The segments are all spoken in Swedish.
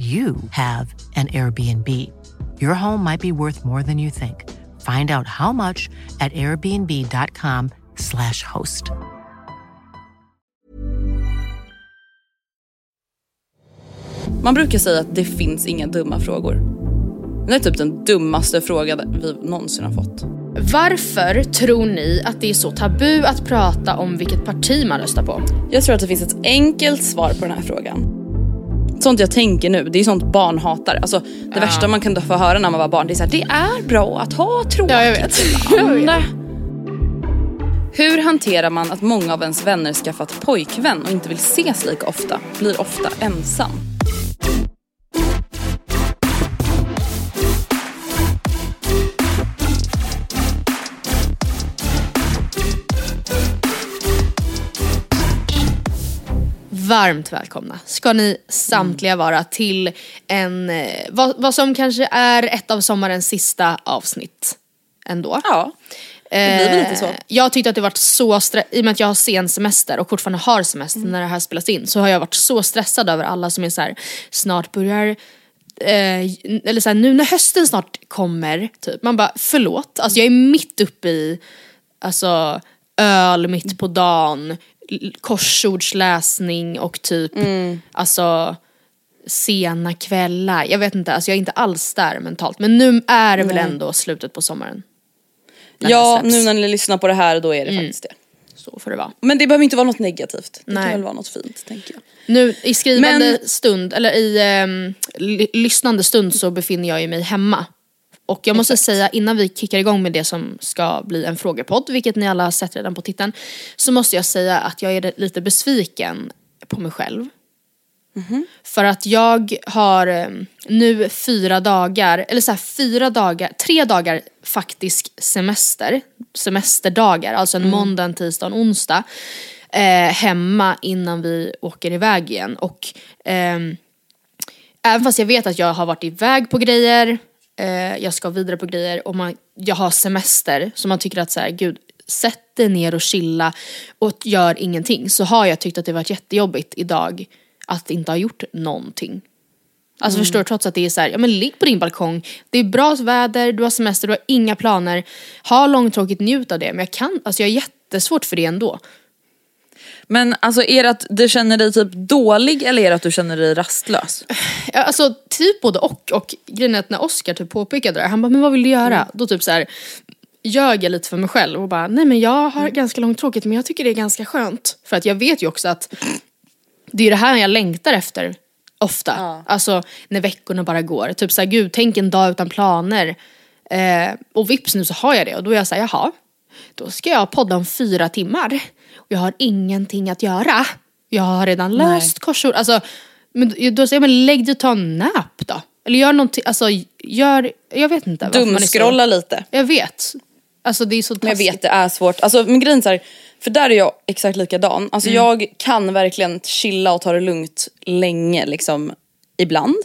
you have an Airbnb. Your home might be worth more than you think. Find out how much at airbnb.com/slash host. Man brukar säga att det finns inga dumma frågor. Det är typ den dummaste frågan vi någonsin har fått. Varför tror ni att det är så tabu att prata om vilket parti man röstar på? Jag tror att det finns ett enkelt svar på den här frågan. Sånt jag tänker nu, det är sånt barn hatar. Alltså, det Ja. värsta man kunde få höra när man var barn, det är så här, det är bra att ha tråkigt Ja, jag vet. ibland. Hur hanterar man att många av ens vänner skaffat pojkvän och inte vill ses lika ofta, blir ofta ensam? Varmt välkomna ska ni samtliga vara till en, eh, vad, vad som kanske är ett av sommarens sista avsnitt ändå. Ja, det blir väl lite så. Eh, Jag tyckte att det varit så stressat, i och med att jag har sen semester och fortfarande har semester Mm. när det här spelas in så har jag varit så stressad över alla som är så här: snart börjar eh, eller så här, nu när hösten snart kommer, typ. Man bara förlåt, alltså jag är mitt uppe i alltså, öl mitt på dagen, korsordsläsning och typ Mm. alltså sena kvällar. Jag vet inte, alltså jag är inte alls där mentalt. Men nu är det väl ändå slutet på sommaren. Ja, nu när ni lyssnar på det här då är det faktiskt det. Så får det vara. Men det behöver inte vara något negativt. Det Nej. kan väl vara något fint tänker jag. Nu i skrivande Men- stund, eller i ly- lyssnande stund så befinner jag ju mig hemma. Och jag måste säga innan vi kickar igång med det som ska bli en frågepodd, vilket ni alla har sett redan på titeln, så måste jag säga att jag är lite besviken på mig själv. För att jag har ehm, nu fyra dagar, eller så här fyra dagar, tre dagar faktisk semester, semesterdagar, alltså en måndag, en tisdag och en onsdag. Eh, hemma innan vi åker iväg igen. Och ehm, även fast jag vet att jag har varit iväg på grejer, eh, jag ska vidare på grejer och man, jag har semester så man tycker att så här, gud, sätt dig ner och chilla och gör ingenting. Så har jag tyckt att det varit jättejobbigt idag att inte ha gjort någonting. Alltså förstår du, trots att det är så här, ja men ligg på din balkong, det är bra väder, du har semester, du har inga planer. Ha långtråkigt, njut av det. Men jag kan, alltså jag har jättesvårt för det ändå. Men alltså är det att du känner dig typ dålig eller är det att du känner dig rastlös? Ja, Alltså typ både och. Och grejen är att när Oscar typ påpekade det, han bara men vad vill du göra? Då typ så här ljög jag lite för mig själv och bara nej men jag har ganska långtråkigt men jag tycker det är ganska skönt. För att jag vet ju också att det är det här jag längtar efter ofta. Alltså när veckorna bara går. Typ såhär gud tänk en dag utan planer. Eh, och vips nu så har jag det och då är jag såhär jaha. Då ska jag podda om fyra timmar. Jag har ingenting att göra. Jag har redan löst korsord. Alltså, men då säger jag men lägg dig och ta en nap då. Eller gör någonting, alltså gör, jag vet inte. man Dumskrolla lite. Jag vet. Alltså det är så Men jag taskigt. vet det är svårt. Alltså men grejen är för där är jag exakt likadan. Alltså jag kan verkligen chilla och ta det lugnt länge liksom ibland.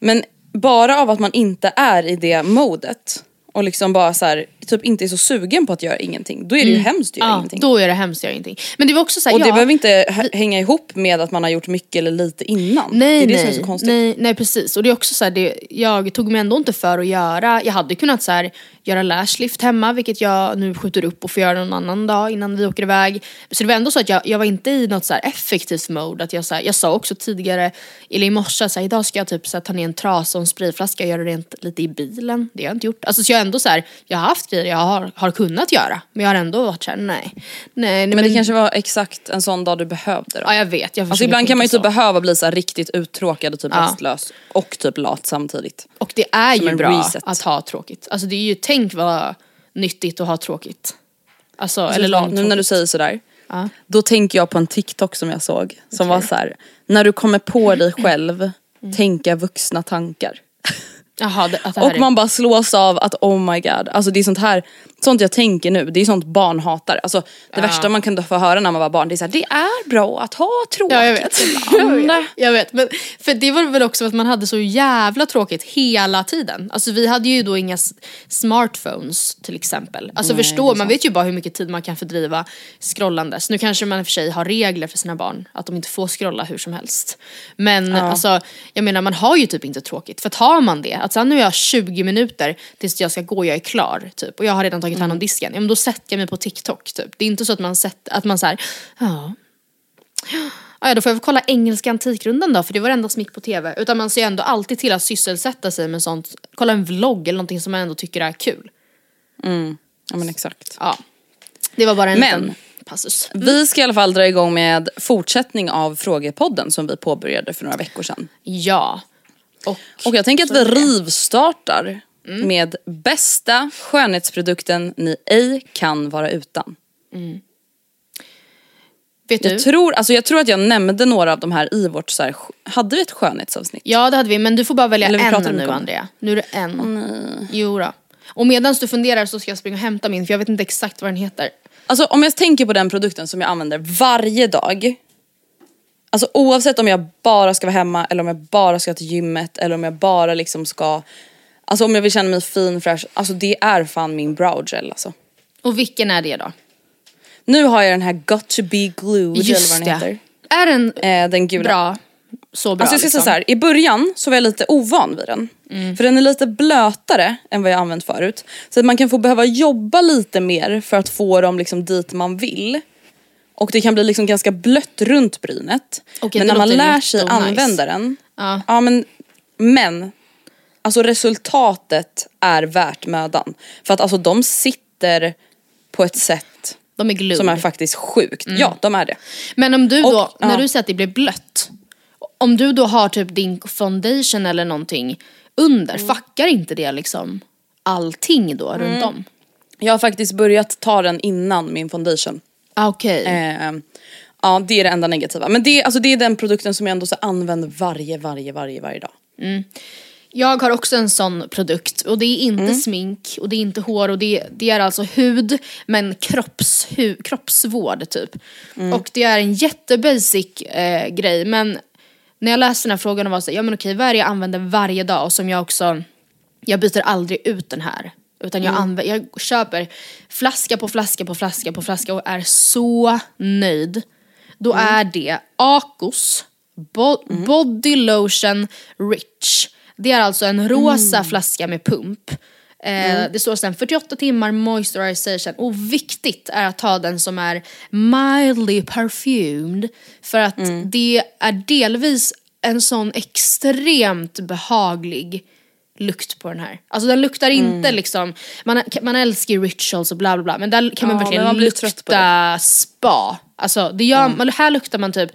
Men bara av att man inte är i det modet. Och liksom bara så här, typ inte är så sugen på att göra ingenting, då är det ju hemskt att göra Mm. Ja, ingenting. då är det hemskt att göra ingenting. Men det var också såhär, och det ja, behöver inte hänga ihop med att man har gjort mycket eller lite innan. Nej, det är det nej, som är så konstigt. Nej, nej precis. Och det är också så här, det, jag tog mig ändå inte för att göra, jag hade kunnat så här, göra lashlift hemma vilket jag nu skjuter upp och får göra någon annan dag innan vi åker iväg. Så det var ändå så att jag, jag var inte i något så effektivt mode. Att jag, så här, jag sa också tidigare, eller i morse, så här, idag ska jag typ så här, ta ner en trasa och en sprayflaska och göra rent lite i bilen. Det har jag inte gjort. Alltså, så jag, ändå så här, jag har haft grejer jag har, har kunnat göra men jag har ändå varit såhär, nej. nej, nej Men, det kanske var exakt en sån dag du behövde då. Ja jag vet. Jag Alltså ibland kan man ju typ behöva bli så riktigt uttråkad och typ Ja. rastlös och typ lat samtidigt. Och det är Som ju bra reset. att ha tråkigt. Alltså det är ju, tänk vad nyttigt att ha tråkigt. Alltså, eller Eller långt nu när du säger sådär, Ja. då tänker jag på en TikTok som jag såg som var så här: när du kommer på dig själv, Mm. tänka vuxna tankar. Jaha, det, det Och man bara slås av att oh my god, alltså det är sånt här, sånt jag tänker nu, det är sånt barn hatar. Alltså det värsta man kunde få höra när man var barn, det är såhär, det är bra att ha tråkigt Ja jag vet. jag vet. Jag vet. Men, för det var väl också att man hade så jävla tråkigt hela tiden. Alltså vi hade ju då inga smartphones till exempel. Alltså förstå, man vet ju bara hur mycket tid man kan fördriva scrollandes. Nu kanske man i och för sig har regler för sina barn, att de inte får scrolla hur som helst. Men alltså, jag menar man har ju typ inte tråkigt. För tar man det, att sen nu har jag 20 minuter tills jag ska gå, jag är klar typ. Och jag har redan tagit hand om disken. Ja men då sätter jag mig på TikTok typ. Det är inte så att man sätter, att man såhär, ja Ja, ja, då får jag väl kolla engelska antikrundan då, för det var det enda som gick på tv. Utan man ser ju ändå alltid till att sysselsätta sig med sånt, kolla en vlogg eller någonting som man ändå tycker är kul. Ja men exakt. Ja. Det var bara en Men- liten passus. Vi ska i alla fall dra igång med fortsättning av frågepodden som vi påbörjade för några veckor sedan. Ja. Och, Och jag tänker att vi rivstartar med bästa skönhetsprodukten ni ej kan vara utan. vet du? Jag tror, alltså jag tror att jag nämnde några av de här i vårt så här, hade vi ett skönhetsavsnitt? Ja det hade vi, men du får bara välja en nu om- Andrea. Nu är det en. Jo då. Och medan du funderar så ska jag springa och hämta min, för jag vet inte exakt vad den heter. Alltså om jag tänker på den produkten som jag använder varje dag. Alltså oavsett om jag bara ska vara hemma eller om jag bara ska till gymmet eller om jag bara liksom ska Alltså om jag vill känna mig fin, fräsch, alltså det är fan min brow gel alltså. Och vilken är det då? Nu har jag den här Got to be glued eller vad den heter. Är den Eh, den gula. bra? Så bra Alltså jag ska säga liksom? så här, i början så var jag lite ovan vid den. För den är lite blötare än vad jag använt förut. Så att man kan få behöva jobba lite mer för att få dem liksom dit man vill. Och det kan bli liksom ganska blött runt brynet. Okej, men när man lär sig nice. använda den. Ja. ja men, men alltså resultatet är värt mödan. För att alltså de sitter på ett sätt är som är faktiskt sjukt. Ja de är det. Men om du då, Och- när ja. du säger att det blir blött. Om du då har typ din foundation eller någonting under, Mm. fuckar inte det liksom allting då runt om? Jag har faktiskt börjat ta den innan min foundation. Ah, Okej. Eh, ja det är det enda negativa. Men det, alltså, det är den produkten som jag ändå så använder varje, varje, varje, varje dag. Jag har också en sån produkt och det är inte Mm. smink och det är inte hår och det, det är alltså hud men kropps, hu, kroppsvård typ. Mm. Och det är en jättebasic eh, grej men när jag läste den här frågan och var så här, ja men okej vad är det jag använder varje dag och som jag också, jag byter aldrig ut den här. Utan Mm. jag, anv- jag köper flaska på flaska på flaska på flaska och är så nöjd. Då Mm. är det Akos Bo- Body Lotion Rich. Det är alltså en rosa Mm. flaska med pump. Eh, Det står sen 48 timmar moisturization och viktigt är att ta den som är mildly perfumed för att Mm. det är delvis en sån extremt behaglig lukt på den här. Alltså den luktar Mm. inte liksom, man, man älskar ju rituals och bla bla bla men där kan man Ja, verkligen men man blir trött på lukta spa. Alltså det gör, man, här luktar man typ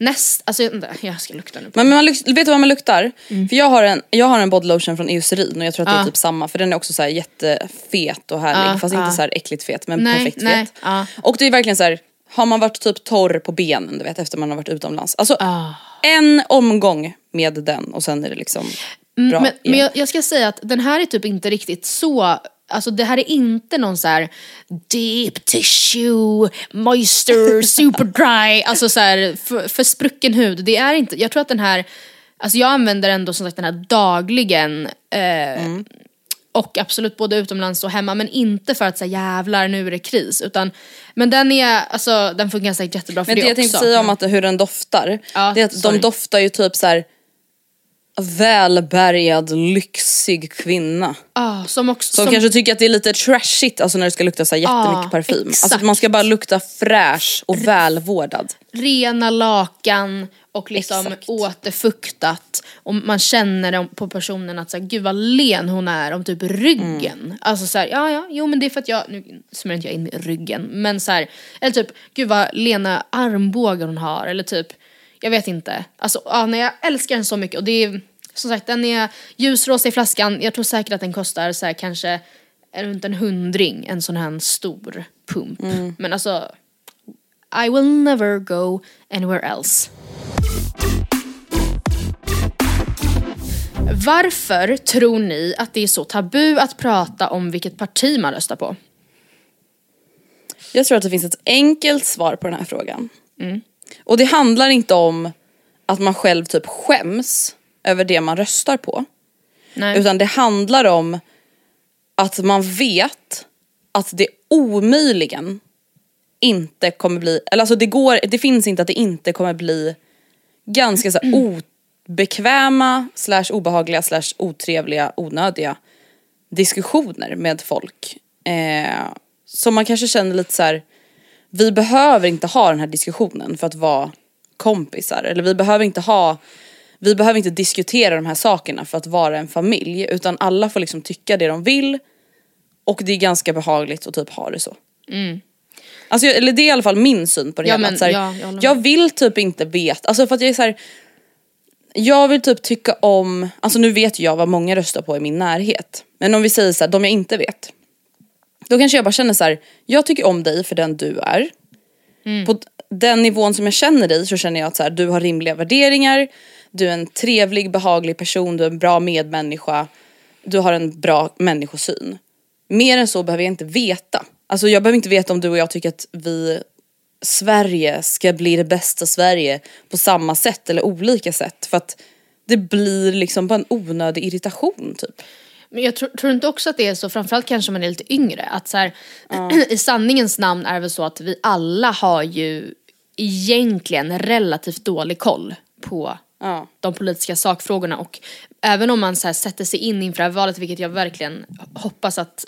näst, alltså jag ska lukta nu. Men man, luk- vet du vad man luktar? Mm. För jag har en, jag har en body lotion från Eucerin och jag tror att det är typ samma för den är också så här jättefet och härlig Ja, fast ja. inte så här äckligt fet men Nej, perfekt nej, fet. Och det är verkligen så här. har man varit typ torr på benen du vet efter man har varit utomlands. Alltså Ah. En omgång med den och sen är det liksom bra Mm, men, men igen. jag, jag ska säga att den här är typ inte riktigt så Alltså det här är inte någon så här deep tissue, moisture, super dry, alltså så här för, för sprucken hud. Det är inte, jag tror att den här, alltså jag använder ändå som sagt den här dagligen. Eh, Och absolut både utomlands och hemma men inte för att säga jävlar nu är det kris utan Men den är, alltså den funkar säkert jättebra för Men det, det, jag också. tänkte säga om att hur den doftar, Ja, det är att sorry. de doftar ju typ så här välbärgad, lyxig kvinna. ah, som också, Som, kanske tycker att det är lite trashigt alltså när det ska lukta så här jättemycket Ja, parfym. Alltså exakt. man ska bara lukta fräsch och välvårdad. rena lakan och liksom Exakt. återfuktat. Och man känner på personen att så här, gud vad len hon är om typ ryggen. Mm. Alltså så här, ja ja, jo men det är för att jag, nu smörjer inte jag in ryggen, men så här, eller typ gud vad lena armbågar hon har eller typ, jag vet inte. Alltså ja, nej, jag älskar den så mycket och det är som sagt den är ljusrosa i flaskan, jag tror säkert att den kostar så här kanske runt en hundring, en sån här stor pump. Mm. Men alltså I will never go anywhere else. Varför tror ni att det är så tabu att prata om vilket parti man röstar på? Jag tror att det finns ett enkelt svar på den här frågan. Mm. Och det handlar inte om att man själv typ skäms över det man röstar på. Nej. Utan det handlar om att man vet att det omöjligen inte kommer bli, eller alltså det går, det finns inte att det inte kommer bli ganska så här obekväma slash obehagliga slash otrevliga onödiga diskussioner med folk. Eh, som man kanske känner lite så här. vi behöver inte ha den här diskussionen för att vara kompisar. Eller vi behöver inte ha, vi behöver inte diskutera de här sakerna för att vara en familj. Utan alla får liksom tycka det de vill. Och det är ganska behagligt att typ ha det så. Mm. Alltså, jag- eller det är i alla fall min syn på det Ja, hela. men, att så här, ja, jag jag vill typ inte veta, alltså för att jag är så här. Jag vill typ tycka om, alltså nu vet jag vad många röstar på i min närhet. Men om vi säger så här, de jag inte vet. Då kanske jag bara känner så här, jag tycker om dig för den du är. Mm. På den nivån som jag känner dig så känner jag att så här, du har rimliga värderingar, du är en trevlig, behaglig person, du är en bra medmänniska, du har en bra människosyn. Mer än så behöver jag inte veta. Alltså jag behöver inte veta om du och jag tycker att vi Sverige ska bli det bästa Sverige på samma sätt eller olika sätt. För att det blir liksom bara en onödig irritation typ. Men jag tror, tror inte också att det är så, framförallt kanske man är lite yngre, att så här, i sanningens namn är det väl så att vi alla har ju egentligen relativt dålig koll på Ja. de politiska sakfrågorna och även om man så sätter sig in inför valet, vilket jag verkligen hoppas att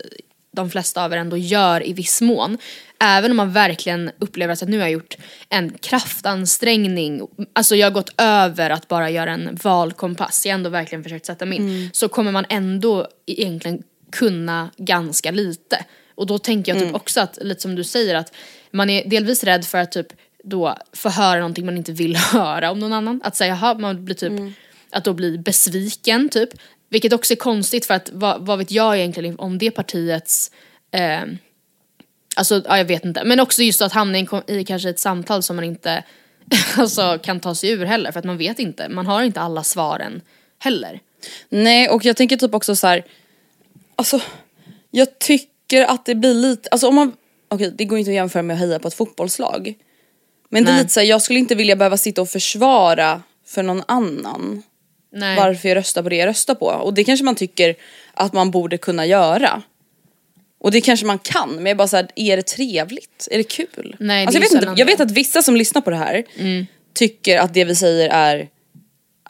de flesta av er ändå gör i viss mån. Även om man verkligen upplever att nu har jag gjort en kraftansträngning, alltså jag har gått över att bara göra en valkompass, jag har ändå verkligen försökt sätta mig in. Så kommer man ändå egentligen kunna ganska lite. Och då tänker jag typ också att, lite som du säger, att man är delvis rädd för att typ då få höra någonting man inte vill höra om någon annan. Att säga, jaha, man blir typ, att då bli besviken typ. Vilket också är konstigt för att vad, vad vet jag egentligen om det partiets eh, Alltså ja, jag vet inte. Men också just att hamna i, i kanske ett samtal som man inte alltså, kan ta sig ur heller. För att man vet inte. Man har inte alla svaren heller. Nej och jag tänker typ också så här. Alltså jag tycker att det blir lite, alltså om man, okej det går inte att jämföra med att heja på ett fotbollslag. Men det är Nej. lite så här, jag skulle inte vilja behöva sitta och försvara för någon annan. Nej. varför jag röstar på det jag röstar på. Och det kanske man tycker att man borde kunna göra. Och det kanske man kan, men jag är bara såhär, är det trevligt? Är det kul? Nej, det alltså, jag, vet inte, jag vet att vissa som lyssnar på det här tycker att det vi säger är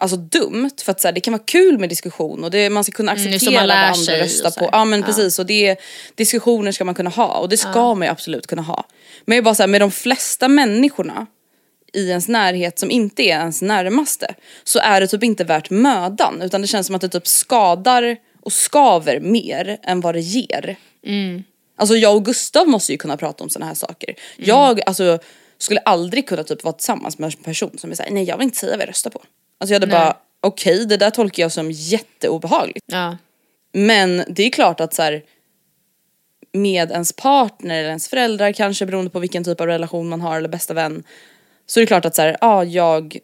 alltså dumt för att så här, det kan vara kul med diskussion och det, man ska kunna så acceptera lär vad andra röstar så på. här. Ja men Ja. precis och det, diskussioner ska man kunna ha och det ska man ju absolut kunna ha. Men jag är bara såhär, med de flesta människorna i ens närhet som inte är ens närmaste så är det typ inte värt mödan utan det känns som att det typ skadar och skaver mer än vad det ger. Alltså jag och Gustav måste ju kunna prata om såna här saker. Jag alltså, skulle aldrig kunna typ vara tillsammans med en person som är såhär, nej jag vill inte säga vad jag röstar på. Alltså jag hade Nej. bara, okej det där tolkar jag som jätteobehagligt. Ja. Men det är klart att så här, med ens partner eller ens föräldrar kanske beroende på vilken typ av relation man har eller bästa vän. Så är det klart att så här, ja jag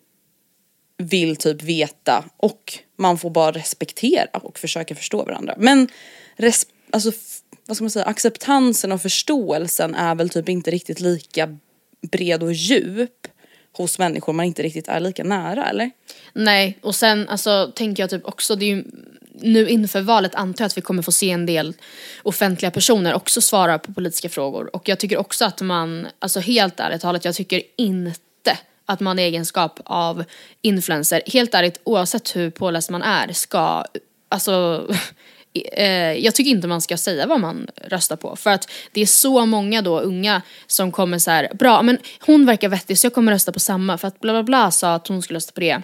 vill typ veta och man får bara respektera och försöka förstå varandra. Men res- alltså, vad ska man säga, acceptansen och förståelsen är väl typ inte riktigt lika bred och djup hos människor man inte riktigt är lika nära eller? Nej, och sen alltså tänker jag typ också, det är ju nu inför valet antar jag att vi kommer få se en del offentliga personer också svara på politiska frågor. Och jag tycker också att man, alltså helt ärligt talat, jag tycker inte att man i egenskap av influencer, helt ärligt oavsett hur påläst man är, ska, alltså eh, jag tycker inte man ska säga vad man röstar på för att det är så många då unga som kommer så här, bra men hon verkar vettig så jag kommer rösta på samma för att bla bla bla sa att hon skulle rösta på det.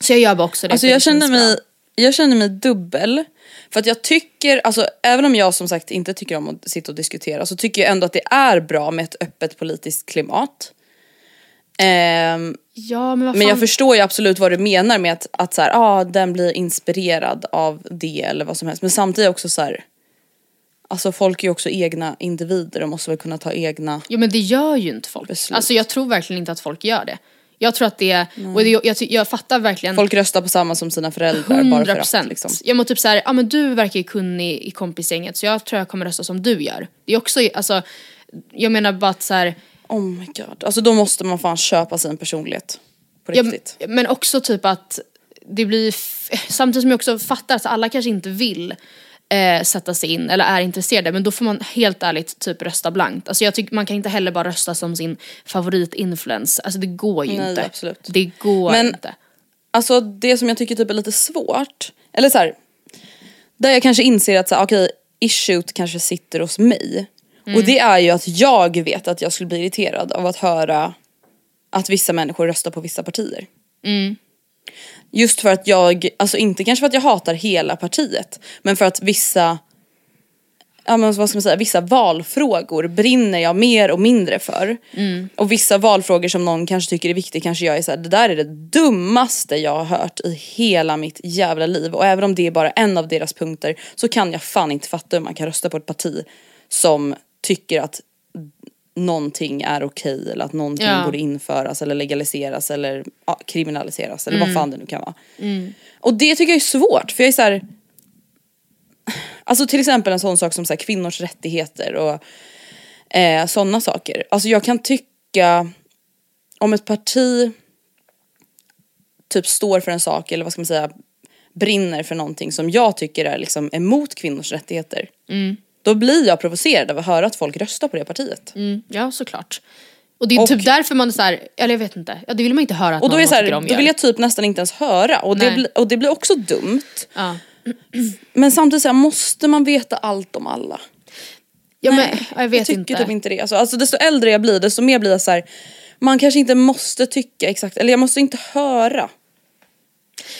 Så jag gör också det. Alltså jag känner, mig, jag känner mig dubbel. För att jag tycker, alltså även om jag som sagt inte tycker om att sitta och diskutera så tycker jag ändå att det är bra med ett öppet politiskt klimat. Ehm, Ja men men jag förstår ju absolut vad du menar med att, att så här, ah, den blir inspirerad av det eller vad som helst. Men samtidigt också så här, alltså folk är ju också egna individer och måste väl kunna ta egna Jo men det gör ju inte folk. Beslut. Alltså jag tror verkligen inte att folk gör det. Jag tror att det, och det, jag, jag fattar verkligen Folk röstar på samma som sina föräldrar bara hundra för att liksom. Jag må typ såhär, ja men du verkar ju kunnig i kompisgänget så jag tror jag kommer rösta som du gör. Det är också, alltså, jag menar bara att såhär, Oh my god, alltså då måste man fan köpa sin personlighet. På ja, riktigt. men också typ att det blir, samtidigt som jag också fattar att alla kanske inte vill eh, sätta sig in eller är intresserade men då får man helt ärligt typ rösta blankt. Alltså jag tycker man kan inte heller bara rösta som sin favoritinfluens. Alltså det går ju Nej, inte. absolut. Det går Men- inte. Alltså det som jag tycker typ är lite svårt, eller så här, där jag kanske inser att så här, okej, issuet kanske sitter hos mig. Och det är ju att jag vet att jag skulle bli irriterad av att höra att vissa människor röstar på vissa partier. Just för att jag, alltså inte kanske för att jag hatar hela partiet, men för att vissa ja, men vad ska man säga, vissa valfrågor brinner jag mer och mindre för. Och vissa valfrågor som någon kanske tycker är viktiga kanske jag är såhär, det där är det dummaste jag har hört i hela mitt jävla liv. Och även om det är bara en av deras punkter så kan jag fan inte fatta hur man kan rösta på ett parti som tycker att någonting är okej eller att någonting Ja. borde införas eller legaliseras eller ja, kriminaliseras eller vad fan det nu kan vara. Och det tycker jag är svårt för jag är så här. Alltså till exempel en sån sak som så här, kvinnors rättigheter och eh, sådana saker. Alltså jag kan tycka om ett parti typ står för en sak eller vad ska man säga brinner för någonting som jag tycker är liksom emot kvinnors rättigheter. Då blir jag provocerad av att höra att folk röstar på det partiet. Mm, ja såklart. Och det är Och- typ därför man är såhär, eller jag vet inte, ja, det vill man inte höra att Och då, någon är så här, då gör. vill jag typ nästan inte ens höra och det, bli, och det blir också dumt. ja. Men samtidigt så här, måste man veta allt om alla? Ja, men, Nej, ja, jag vet tycker inte. typ inte det. Alltså, alltså desto äldre jag blir desto mer blir jag så här. Man kanske inte måste tycka exakt, eller jag måste inte höra.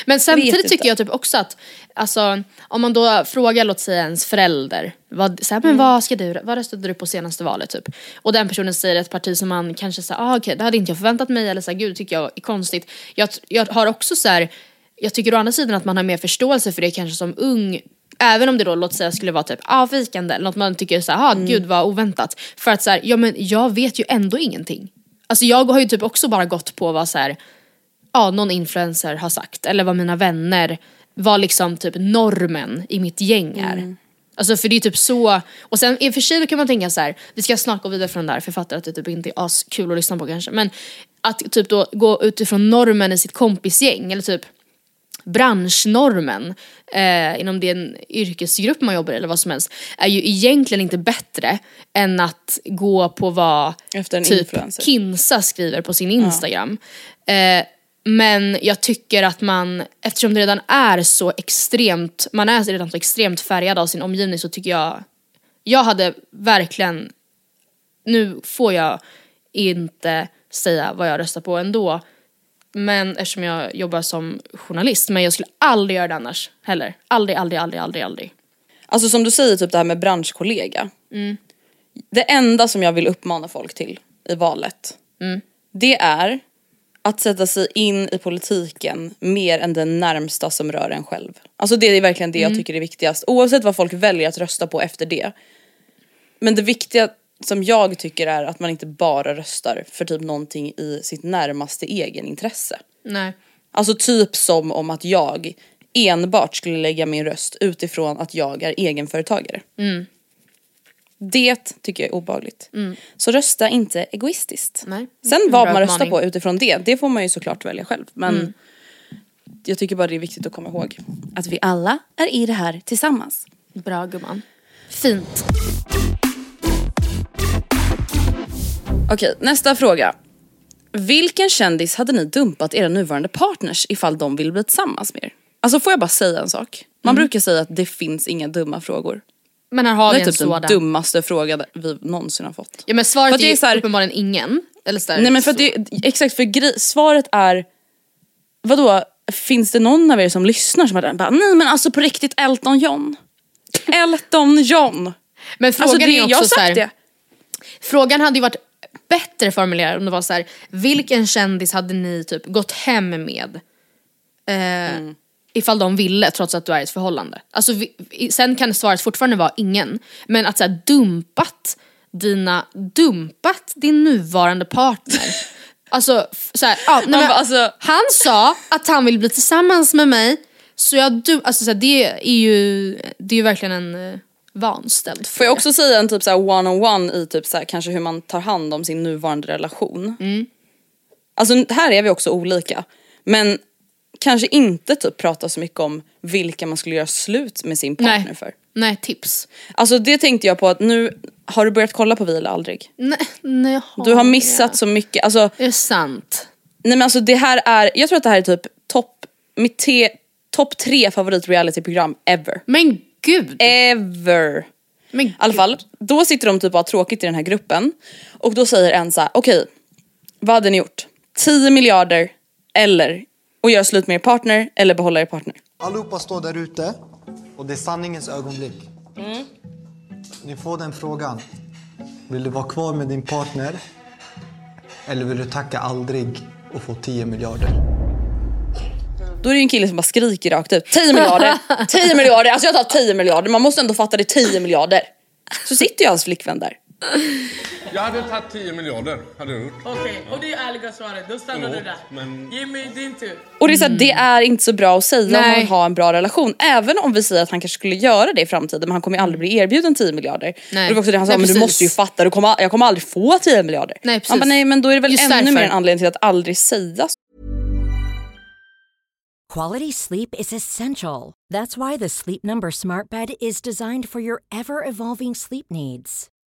Men samtidigt tycker jag typ också att, alltså om man då frågar låt säga ens förälder, vad, så här, Mm. men vad ska du, vad röstade du på senaste valet typ? Och den personen säger ett parti som man kanske säger, ah, okej det hade inte jag förväntat mig eller så här, gud tycker jag är konstigt. Jag, jag har också så här, jag tycker å andra sidan att man har mer förståelse för det kanske som ung Även om det då låt säga skulle vara typ avvikande eller något man tycker såhär, ah Mm. gud vad oväntat. För att såhär, ja men jag vet ju ändå ingenting. Alltså jag har ju typ också bara gått på vad såhär, ja, någon influencer har sagt eller vad mina vänner, vad liksom typ normen i mitt gäng är. Alltså för det är typ så, och sen i och för sig kan man tänka så här, vi ska snart gå vidare från det här för jag fattar att det typ inte är askul att lyssna på kanske men att typ då gå utifrån normen i sitt kompisgäng eller typ branschnormen eh, inom den yrkesgrupp man jobbar i eller vad som helst är ju egentligen inte bättre än att gå på vad Efter typ influencer. Kinsa skriver på sin Instagram. Eh, men jag tycker att man, eftersom det redan är så extremt, man är redan så extremt färgad av sin omgivning så tycker jag, jag hade verkligen, nu får jag inte säga vad jag röstar på ändå. Men eftersom jag jobbar som journalist, men jag skulle aldrig göra det annars heller. Aldrig, aldrig, aldrig, aldrig, aldrig. Alltså som du säger typ det här med branschkollega. Det enda som jag vill uppmana folk till i valet. Det är att sätta sig in i politiken mer än den närmsta som rör en själv. Alltså det är verkligen det jag tycker är viktigast. Oavsett vad folk väljer att rösta på efter det. Men det viktiga som jag tycker är att man inte bara röstar för typ någonting i sitt närmaste egenintresse. Nej. Alltså typ som om att jag enbart skulle lägga min röst utifrån att jag är egenföretagare. Det tycker jag är obehagligt. Så rösta inte egoistiskt. Nej. Sen En vad man röstar uppmaning. på utifrån det, det får man ju såklart välja själv. Men jag tycker bara det är viktigt att komma ihåg att vi alla är i det här tillsammans. Bra gumman. Fint. Okej, nästa fråga. Vilken kändis hade ni dumpat era nuvarande partners ifall de vill bli tillsammans med er? Alltså får jag bara säga en sak? Man brukar säga att det finns inga dumma frågor. Men här har Det vi är en typ den dummaste frågan vi någonsin har fått. Ja men För svaret att är är så här- uppenbarligen ingen. Eller så här, Nej men för att det, exakt för grej, svaret är, vadå, finns det någon av er som lyssnar som bara, bara nej men alltså på riktigt Elton John. Elton John. Men frågan Alltså det, är jag också har så här, det. Frågan hade ju varit bättre formulerad om det var så här: vilken kändis hade ni typ gått hem med? Eh, Mm. Ifall de ville trots att du är i ett förhållande. Alltså, vi, sen kan svaret fortfarande vara ingen. Men att så här, dumpat dina, dumpat din nuvarande partner. alltså så här, ja, nej, men, alltså- Han sa att han vill bli tillsammans med mig. Så jag du, alltså så här, det är ju, det är ju verkligen en eh, vanställd Får jag också säga en typ såhär one-on-one i typ såhär, kanske hur man tar hand om sin nuvarande relation. Mm. Alltså här är vi också olika. Men kanske inte typ prata så mycket om vilka man skulle göra slut med sin partner Nej. för. Nej, tips. Alltså det tänkte jag på att nu, har du börjat kolla på Vi eller aldrig? Nej, nej, Du har missat så mycket, alltså Det är sant. Nej men alltså det här är, jag tror att det här är typ topp, mitt te, topp tre favorit realityprogram ever. Men gud! Ever! men I alla fall, då sitter de typ och har tråkigt i den här gruppen. Och då säger en så här: okej, vad hade ni gjort? 10 miljarder eller att göra slut med er partner eller behålla er partner. Allihopa står där ute och det är sanningens ögonblick. Ni får den frågan. Vill du vara kvar med din partner? Eller vill du tacka aldrig och få 10 miljarder? Då är det en kille som bara skriker rakt ut, 10 miljarder, 10 miljarder, alltså jag tar 10 miljarder, man måste ändå fatta det, 10 miljarder. Så sitter ju hans flickvän där. Jag hade tagit 10 miljarder. Hade jag gjort. Okej, och det är ärliga svaret. Då stannar Ja, du där. men- mig din tur. Och det är, så här, det är inte så bra att säga om man Nej. vill ha en bra relation. Även om vi säger att han kanske skulle göra det i framtiden men han kommer ju aldrig bli erbjuden 10 miljarder. Nej. Och det var också det han sa, Nej, men du måste ju fatta, du kommer, jag kommer aldrig få 10 miljarder. Nej, precis. Man bara, nej men då är det väl Just ännu därför. mer en anledning till att aldrig säga så. Quality sleep is essential. That's why the Sleep Number Smart Bed is designed for your ever evolving sleep needs.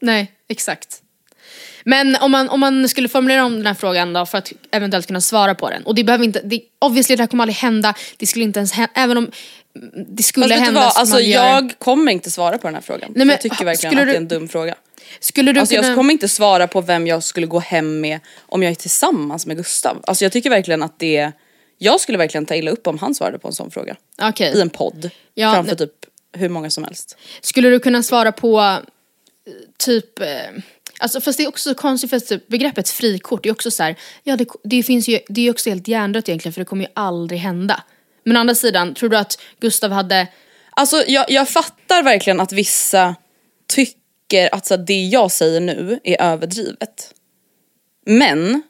Nej, exakt. Men om man, om man skulle formulera om den här frågan då för att eventuellt kunna svara på den. Och det behöver inte, det, obviously det här kommer aldrig hända. Det skulle inte ens hända, även om det skulle du hända. vad, alltså jag kommer inte svara på den här frågan. Nej, men jag tycker verkligen att det är du- en dum fråga. Skulle du Alltså kunna... jag kommer inte svara på vem jag skulle gå hem med om jag är tillsammans med Gustav. Alltså jag tycker verkligen att det, jag skulle verkligen ta illa upp om han svarade på en sån fråga. Okej. I en podd. Ja, framför typ hur många som helst. Skulle du kunna svara på typ, eh, alltså fast det är också så konstigt för att typ, begreppet frikort är också så här, ja det, det finns ju, det är också helt hjärndött egentligen för det kommer ju aldrig hända. Men å andra sidan, tror du att Gustav hade, Alltså jag, jag fattar verkligen att vissa tycker att så, här, det jag säger nu är överdrivet. Men,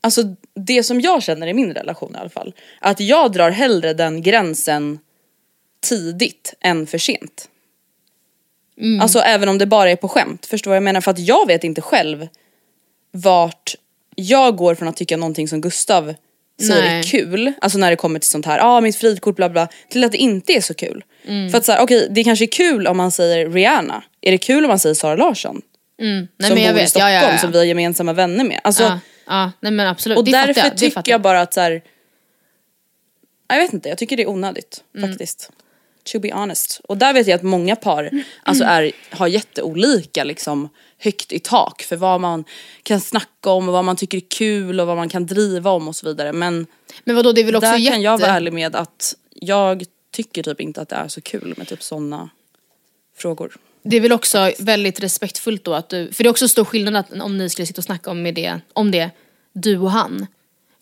alltså det som jag känner i min relation i alla fall, att jag drar hellre den gränsen tidigt än för sent. Alltså även om det bara är på skämt, förstår vad jag menar? För att jag vet inte själv vart jag går från att tycka någonting som Gustav säger Nej. är kul, alltså när det kommer till sånt här, ja ah, mitt frikort bla bla, till att det inte är så kul. Mm. För att såhär, okej det kanske är kul om man säger Rihanna, är det kul om man säger Sara Larsson? Mm. Nej, som men jag bor i vet. Stockholm, ja, ja, ja. som vi har gemensamma vänner med. Alltså, ja, ja, nej men absolut. och det därför jag, tycker jag bara att så här, jag vet inte, jag tycker det är onödigt Mm. faktiskt. To be honest. Och där vet jag att många par alltså är, har jätteolika liksom, högt i tak för vad man kan snacka om och vad man tycker är kul och vad man kan driva om och så vidare. Men, Men vadå, det är väl också där jätte... kan jag vara ärlig med att jag tycker typ inte att det är så kul med typ sådana frågor. Det är väl också väldigt respektfullt då att du, för det är också stor skillnad att om ni skulle sitta och snacka om, med det, om det, du och han,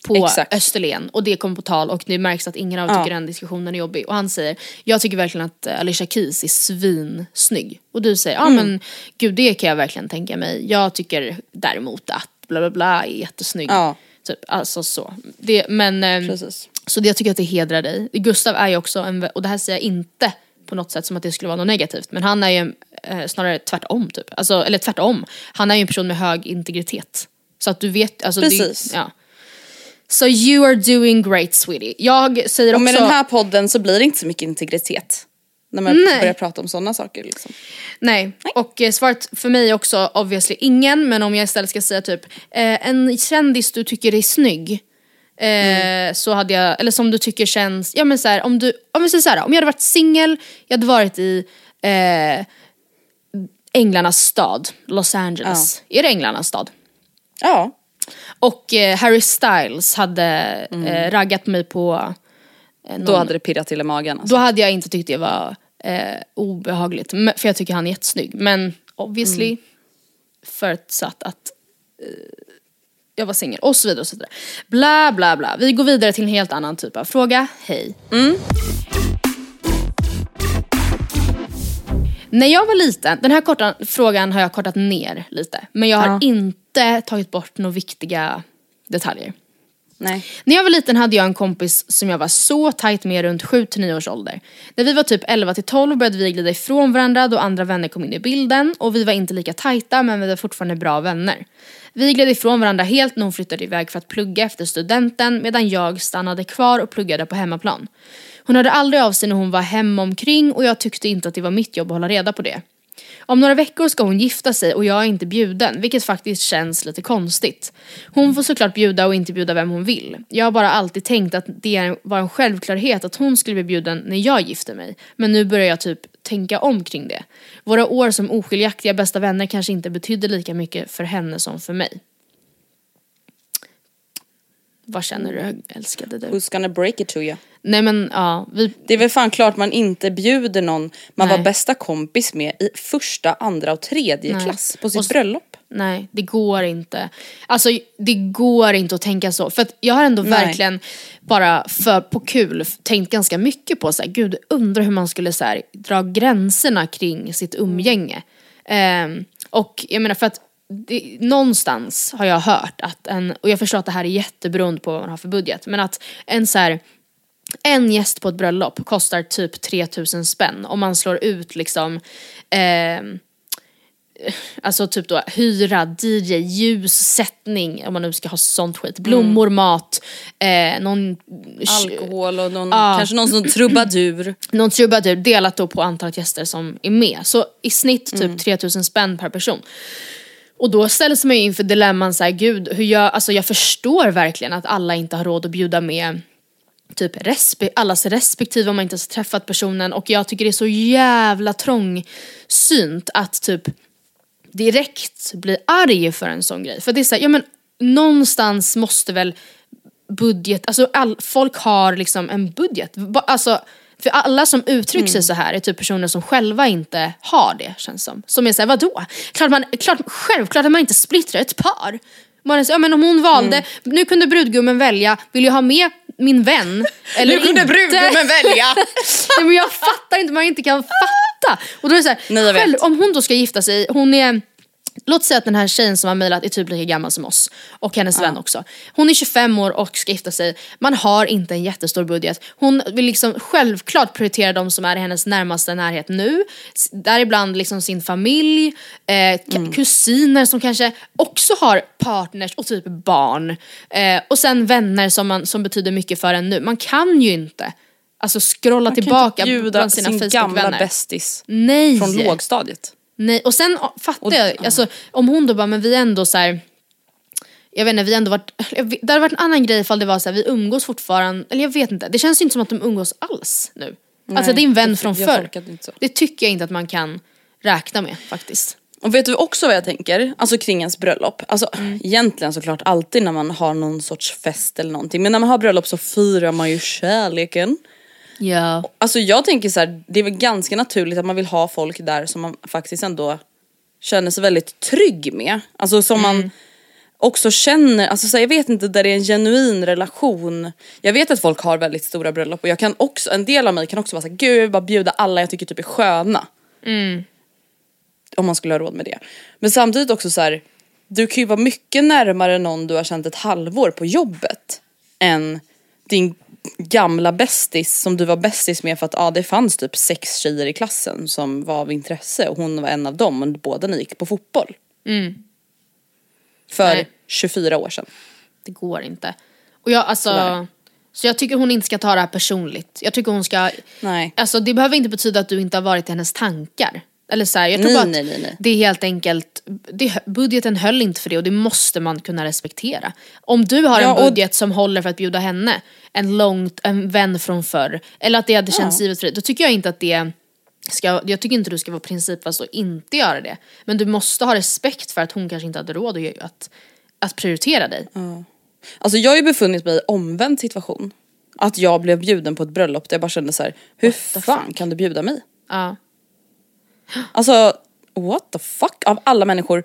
på Exakt. Österlen och det kommer på tal och det märks att ingen av Ja. tycker den diskussionen är jobbig och han säger jag tycker verkligen att eh, Alicia Keys är svinsnygg och du säger ja Mm. men gud det kan jag verkligen tänka mig jag tycker däremot att bla bla bla är jättesnygg. Ja. Typ, alltså så. Det, men, ehm, Precis. så det, jag tycker att det hedrar dig. Gustav är ju också en, och det här säger jag inte på något sätt som att det skulle vara något negativt, men han är ju eh, snarare tvärtom typ. Alltså, eller tvärtom, han är ju en person med hög integritet. Så att du vet, alltså Precis. Det, ja. So you are doing great sweetie. Jag säger Och också... med den här podden så blir det inte så mycket integritet. När man Nej. börjar prata om sådana saker liksom. Nej. och eh, svaret för mig är också obviously ingen, men om jag istället ska säga typ eh, en kändis du tycker är snygg. Eh, Mm. Så hade jag, eller som du tycker känns, ja men så här, om du, om vi säger så här, om jag hade varit singel, jag hade varit i eh, Änglarnas stad, Los Angeles. Är det Änglarnas stad? Ja. Och eh, Harry Styles hade eh, raggat mig på eh, Då någon- hade det pirrat till i magen. Alltså. då hade jag inte tyckt det var eh, obehagligt, för jag tycker han är jättesnygg. Men obviously Mm. förutsatt att eh, jag var singel och så vidare och så vidare. Bla bla bla. Vi går vidare till en helt annan typ av fråga. Hej. Mm. När jag var liten, den här korta frågan har jag kortat ner lite. Men jag har Ja. inte tagit bort några viktiga detaljer. Nej. När jag var liten hade jag en kompis som jag var så tajt med runt 7-9 års ålder. När vi var typ 11-12 började vi glida ifrån varandra då andra vänner kom in i bilden och vi var inte lika tajta men vi var fortfarande bra vänner. Vi gled ifrån varandra helt när hon flyttade iväg för att plugga efter studenten medan jag stannade kvar och pluggade på hemmaplan. Hon hörde aldrig av sig när hon var hemma omkring och jag tyckte inte att det var mitt jobb att hålla reda på det. Om några veckor ska hon gifta sig och jag är inte bjuden, vilket faktiskt känns lite konstigt. Hon får såklart bjuda och inte bjuda vem hon vill. Jag har bara alltid tänkt att det var en självklarhet att hon skulle bli bjuden när jag gifter mig. Men nu börjar jag typ tänka om kring det. Våra år som oskiljaktiga bästa vänner kanske inte betydde lika mycket för henne som för mig. Vad känner du älskade du? Who's gonna break it to you? Nej men ja, vi, Det är väl fan klart man inte bjuder någon man Nej. var bästa kompis med i första, andra och tredje Nej. klass på sitt Och bröllop. Nej, det går inte. Alltså det går inte att tänka så. För att jag har ändå Nej. verkligen bara för på kul tänkt ganska mycket på så här, gud undrar hur man skulle så här, dra gränserna kring sitt umgänge. Ehm, och jag menar för att det, någonstans har jag hört att en, och jag förstår att det här är jätteberoende på vad man har för budget, men att en så här en gäst på ett bröllop kostar typ 3000 spänn om man slår ut liksom ehm, Alltså typ då hyra, DJ, ljus, sättning om man nu ska ha sånt skit. Blommor, mat, eh, någon... Alkohol och någon, Ja. kanske någon som trubadur. Någon trubadur delat då på antalet gäster som är med. Så i snitt typ 3000 spänn per person. Och då ställs man ju inför dilemman såhär, gud, hur jag, alltså jag förstår verkligen att alla inte har råd att bjuda med typ respe- allas respektive om man inte ens har träffat personen och jag tycker det är så jävla trångsynt att typ direkt bli arg för en sån grej. För det är såhär, ja men någonstans måste väl budget, alltså all, folk har liksom en budget. Alltså, för alla som uttrycker sig så här är typ personer som själva inte har det känns som. Som är såhär, vadå? Klart man, klart, självklart att man inte splittrar ett par. Man är så, ja, men om hon valde, nu kunde brudgummen välja, vill jag ha med min vän eller Nu kunde inte? brudgummen välja. Nej, men jag fattar inte, man inte kan fatta. Och då är det så här, själv, om hon då ska gifta sig, hon är Låt säga att den här tjejen som har mejlat är typ lika gammal som oss och hennes Ja. vän också. Hon är 25 år och ska gifta sig. Man har inte en jättestor budget. Hon vill liksom självklart prioritera de som är i hennes närmaste närhet nu. Däribland liksom sin familj, eh, k- kusiner som kanske också har partners och typ barn. Eh, och sen vänner som, man, som betyder mycket för en nu. Man kan ju inte alltså scrolla Man kan tillbaka inte bjuda bland sina sin gamla Facebookvänner. bästis Nej. från lågstadiet. Nej, och sen fattar jag, alltså, om hon då bara, men vi är ändå så här. Jag vet inte, vi ändå varit, det hade varit en annan grej ifall det var så här, vi umgås fortfarande, eller jag vet inte. Det känns ju inte som att de umgås alls nu. alltså det är en vän från förr. Det tycker jag inte att man kan räkna med faktiskt. Och vet du också vad jag tänker? Alltså kring ens bröllop. Alltså Mm. egentligen såklart alltid när man har någon sorts fest eller någonting. Men när man har bröllop så firar man ju kärleken. Ja. Alltså jag tänker så här, det är väl ganska naturligt att man vill ha folk där som man faktiskt ändå känner sig väldigt trygg med. Alltså som man också känner, alltså så här, jag vet inte, där det är en genuin relation. Jag vet att folk har väldigt stora bröllop och jag kan också, en del av mig kan också vara såhär, gud jag vill bara bjuda alla jag tycker typ är sköna. Om man skulle ha råd med det. Men samtidigt också så här, du kan ju vara mycket närmare någon du har känt ett halvår på jobbet än din gamla bästis som du var bästis med för att ah, det fanns typ sex tjejer i klassen som var av intresse och hon var en av dem och båda ni gick på fotboll. För Nej. 24 år sedan. Det går inte. Och jag, alltså, Tyvärr. så jag tycker hon inte ska ta det här personligt. Jag tycker hon ska, Nej. alltså det behöver inte betyda att du inte har varit i hennes tankar. Eller så här, jag tror Nej, bara att nej, nej, nej. det är helt enkelt, det, budgeten höll inte för det och det måste man kunna respektera. Om du har Ja, en och- budget som håller för att bjuda henne, en långt, en vän från förr, eller att det hade känts givet för dig, då tycker jag inte att det ska, jag tycker inte du ska vara principfast och inte göra det. Men du måste ha respekt för att hon kanske inte hade råd att, att, prioritera dig. Alltså jag har ju befunnit mig i omvänd situation. Att jag blev bjuden på ett bröllop där jag bara kände så här: hur fan kan du bjuda mig? Ja. Alltså what the fuck av alla människor.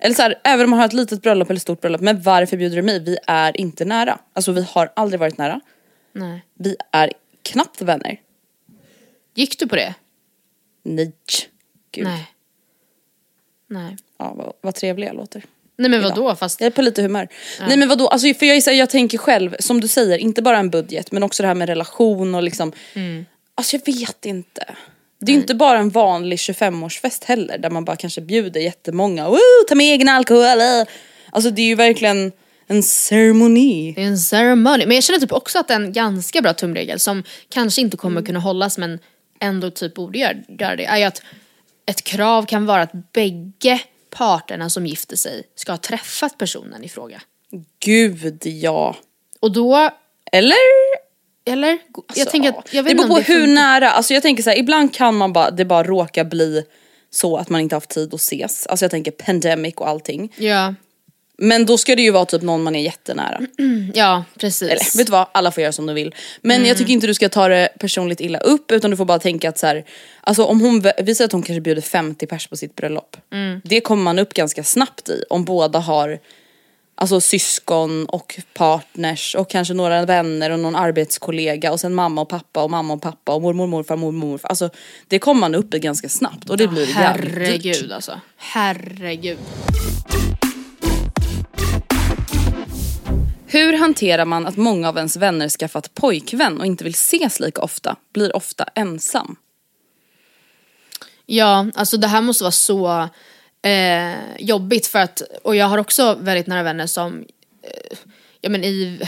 Eller så här, även om man har ett litet bröllop eller stort bröllop, men varför bjuder du mig? Vi är inte nära. Alltså vi har aldrig varit nära. Nej. Vi är knappt vänner. Gick du på det? Nej. Gud. Nej. Nej. Ja, vad, vad trevlig jag låter. Nej men vadå fast... Jag är på lite humör. Nej men vadå, alltså, för jag, här, jag tänker själv, som du säger, inte bara en budget men också det här med relation och liksom. Alltså jag vet inte. Det är ju inte bara en vanlig 25-årsfest heller där man bara kanske bjuder jättemånga. Woo, ta med egen alkohol. Alltså det är ju verkligen en ceremoni. Det är en ceremony. Men jag känner typ också att det är en ganska bra tumregel som kanske inte kommer kunna hållas men ändå typ borde göra det. Är ju att ett krav kan vara att bägge parterna som gifter sig ska ha träffat personen i fråga. Gud ja. Och då, Eller? Eller? jag Alltså, tänker att, jag vet det beror på det hur nära, alltså jag tänker så här, ibland kan man bara, det bara råkar bli så att man inte haft tid att ses. Alltså jag tänker pandemic och allting. Ja, Men då ska det ju vara typ någon man är jättenära. ja precis. Eller vet du vad, alla får göra som de vill. Men jag tycker inte du ska ta det personligt illa upp utan du får bara tänka att så här, alltså om hon, vi säger att hon kanske bjuder 50 pers på sitt bröllop. Det kommer man upp ganska snabbt i om båda har Alltså syskon och partners och kanske några vänner och någon arbetskollega och sen mamma och pappa och mamma och pappa och mormor, morfar, mormor, morfar. Alltså det kommer man upp i ganska snabbt och det blir jävligt dyrt. Herregud alltså. Herregud. Hur hanterar man att många av ens vänner skaffat pojkvän och inte vill ses lika ofta, blir ofta ensam? Ja, alltså det här måste vara så eh, jobbigt för att, och jag har också väldigt nära vänner som eh, ja, men i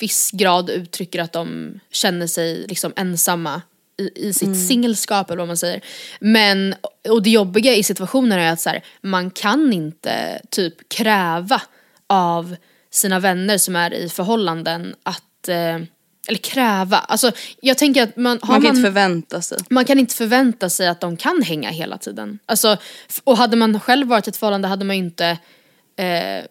viss grad uttrycker att de känner sig liksom ensamma i, i sitt singelskap eller vad man säger. Men, och det jobbiga i situationen är att så här, man kan inte typ kräva av sina vänner som är i förhållanden att eh, eller kräva, alltså jag tänker att man, har Man kan man, inte förvänta sig. man kan inte förvänta sig att de kan hänga hela tiden. Alltså, och hade man själv varit i ett förhållande hade man ju inte eh,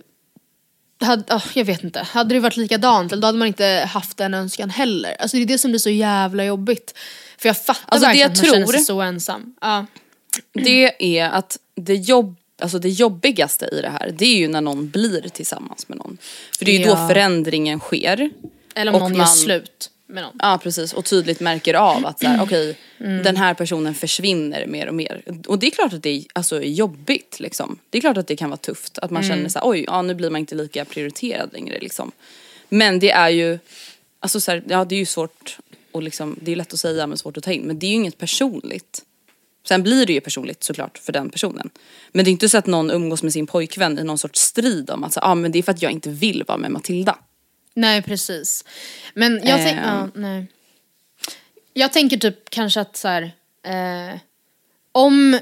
hade, oh, jag vet inte, hade det varit likadant då hade man inte haft den önskan heller. Alltså det är det som blir så jävla jobbigt. För jag fattar Alltså, verkligen att man känner sig så ensam. Ja. Det är att det, jobb, alltså det jobbigaste i det här det är ju när någon blir tillsammans med någon. För det är ju Ja. då förändringen sker. Eller om Och någon gör man- slut. med någon. Ja precis och tydligt märker av att så här, okej Mm. den här personen försvinner mer och mer. Och det är klart att det är, alltså, jobbigt liksom. Det är klart att det kan vara tufft att man Mm. känner så här, oj ja, nu blir man inte lika prioriterad längre liksom. Men det är ju, alltså så här, ja det är ju svårt och liksom, det är lätt att säga men svårt att ta in. Men det är ju inget personligt. Sen blir det ju personligt såklart för den personen. Men det är inte så att någon umgås med sin pojkvän i någon sorts strid om att så, ah, men det är för att jag inte vill vara med Matilda. Nej precis. Men jag, tänk, Ehm. ja, nej. jag tänker typ kanske att så här, eh, om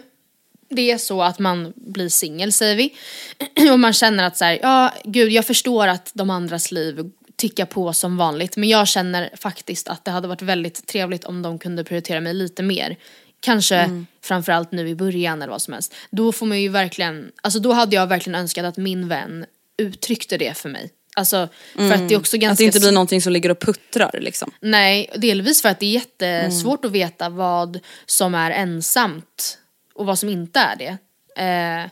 det är så att man blir singel säger vi och man känner att så här, ja gud jag förstår att de andras liv tickar på som vanligt men jag känner faktiskt att det hade varit väldigt trevligt om de kunde prioritera mig lite mer. Kanske Mm. framförallt nu i början eller vad som helst. Då får man ju verkligen, alltså då hade jag verkligen önskat att min vän uttryckte det för mig. Alltså för att det är också ganska Mm. Att det inte blir någonting som ligger och puttrar liksom. Nej, delvis för att det är jättesvårt Mm. att veta vad som är ensamt och vad som inte är det. Eh,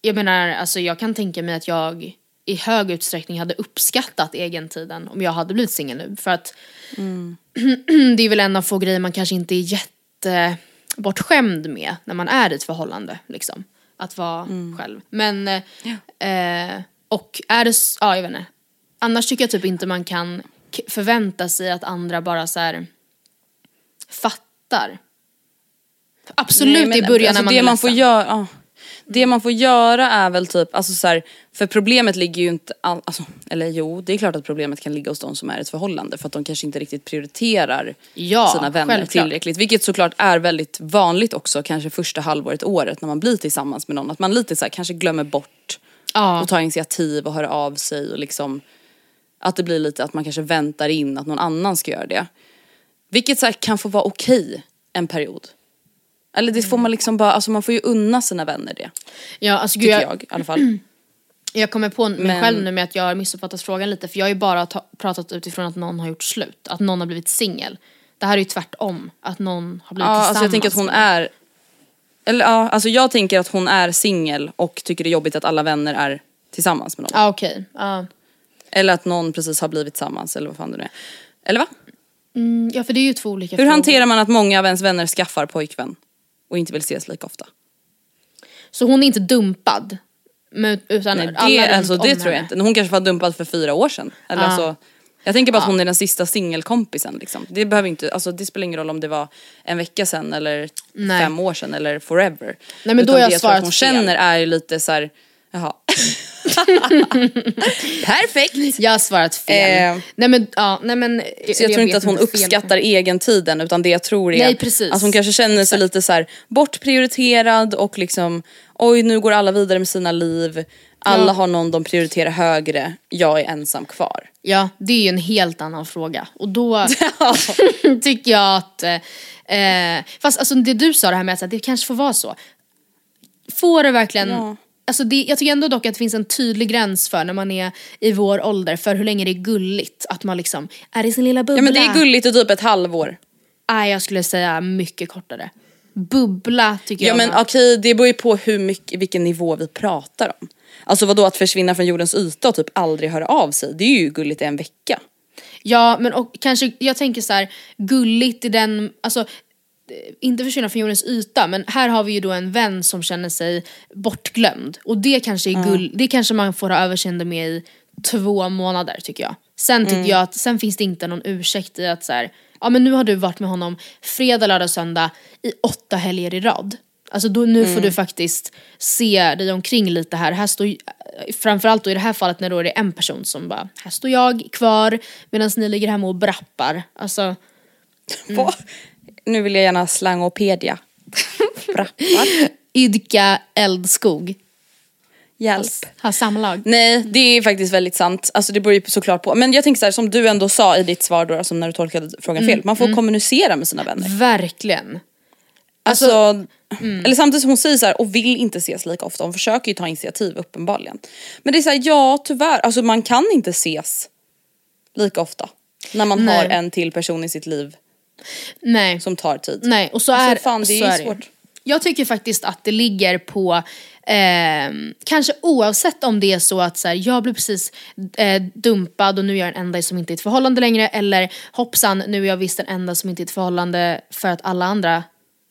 jag menar, alltså jag kan tänka mig att jag i hög utsträckning hade uppskattat egentiden om jag hade blivit singel nu. För att Mm. det är väl en av få grejer man kanske inte är jätte bortskämd med när man är i ett förhållande. Liksom. Att vara Mm. själv. Men, eh, och är det, ja jag vet inte. Annars tycker jag typ inte man kan förvänta sig att andra bara så här fattar. Absolut Nej, i början alltså när man det är man får göra, ja. Det man får göra är väl typ, alltså så här, för problemet ligger ju inte, all, alltså, eller jo det är klart att problemet kan ligga hos de som är i ett förhållande för att de kanske inte riktigt prioriterar Ja, sina vänner självklart. tillräckligt. Vilket såklart är väldigt vanligt också kanske första halvåret, året när man blir tillsammans med någon. Att man lite så här, kanske glömmer bort Ja. och tar initiativ och hör av sig och liksom att det blir lite att man kanske väntar in att någon annan ska göra det. Vilket så här, kan få vara okej en period. Eller det får man liksom bara, alltså man får ju unna sina vänner det. Ja, alltså, gud, jag, jag i alla fall. jag kommer på mig Men- själv nu med att jag har missuppfattat frågan lite för jag har ju bara ta- pratat utifrån att någon har gjort slut, att någon har blivit singel. Det här är ju tvärtom, att någon har blivit Ja, tillsammans. alltså jag tänker att hon är, eller ja, alltså jag tänker att hon är singel och tycker det är jobbigt att alla vänner är tillsammans med någon. Ja okej, ja. Eller att någon precis har blivit tillsammans eller vad fan det nu är. Eller va? Mm, ja för det är ju två olika Hur frågor. hanterar man att många av ens vänner skaffar pojkvän och inte vill ses lika ofta? Så hon är inte dumpad? Men, utan Nej, alla det, runt alltså, om det tror jag henne. inte. Hon kanske var dumpad för fyra år sedan. Eller Ja. alltså, jag tänker bara att hon är den sista singelkompisen. Liksom. Det, behöver inte, alltså, det spelar ingen roll om det var en vecka sedan eller Nej. fem år sedan eller forever. Nej, men då Utan har jag det jag tror att svarat hon fel. känner är ju lite så här, jaha. Perfekt! Jag har svarat fel. Eh, nej men, ja, nej men. Så jag tror inte att hon fel. uppskattar egentiden utan det jag tror är Nej, precis. att hon kanske känner sig lite så här bortprioriterad och liksom oj nu går alla vidare med sina liv. Alla Ja. har någon de prioriterar högre, jag är ensam kvar. Ja, det är ju en helt annan fråga. Och då tycker jag att, eh, fast alltså det du sa det här med att det kanske får vara så. Får det verkligen, Ja. alltså det, jag tycker ändå dock att det finns en tydlig gräns för när man är i vår ålder för hur länge det är gulligt. Att man liksom är i sin lilla bubbla. Ja men det är gulligt i typ ett halvår. Nej jag skulle säga mycket kortare. Bubbla tycker Ja jag. men man- okej det beror ju på hur mycket, vilken nivå vi pratar om. Alltså vadå att försvinna från jordens yta och typ aldrig höra av sig, det är ju gulligt i en vecka. Ja men och kanske, jag tänker så här gulligt i den, alltså eh, inte försvinna från jordens yta men här har vi ju då en vän som känner sig bortglömd och det kanske är gull, det kanske man får ha överseende med i två månader tycker jag. Sen tycker Mm. jag att sen finns det inte någon ursäkt i att så här, ja men nu har du varit med honom fredag, lördag, söndag i åtta helger i rad. Alltså då, nu får Mm. du faktiskt se dig omkring lite här. här står, framförallt då i det här fallet när då är det en person som bara, här står jag kvar medan ni ligger hemma och brappar. Alltså, Vad? Nu vill jag gärna slangopedia. Brappar. idka eldskog. Hjälp. Ha samlag. Nej det är faktiskt väldigt sant, alltså det beror ju såklart på. Men jag tänker så här, som du ändå sa i ditt svar då, alltså när du tolkade frågan fel, man får kommunicera med sina vänner. Verkligen. Alltså, Eller samtidigt som hon säger så här, och vill inte ses lika ofta, hon försöker ju ta initiativ uppenbarligen. Men det är så här, ja tyvärr, alltså man kan inte ses lika ofta. När man Nej. har en till person i sitt liv Nej. som tar tid. Nej, och så Alltså, är, fan, det är så ju är det. svårt. Jag tycker faktiskt att det ligger på, eh, kanske oavsett om det är så att så här, jag blev precis eh, dumpad och nu är jag den enda som inte är i ett förhållande längre eller hoppsan nu är jag visst den enda som inte är i ett förhållande för att alla andra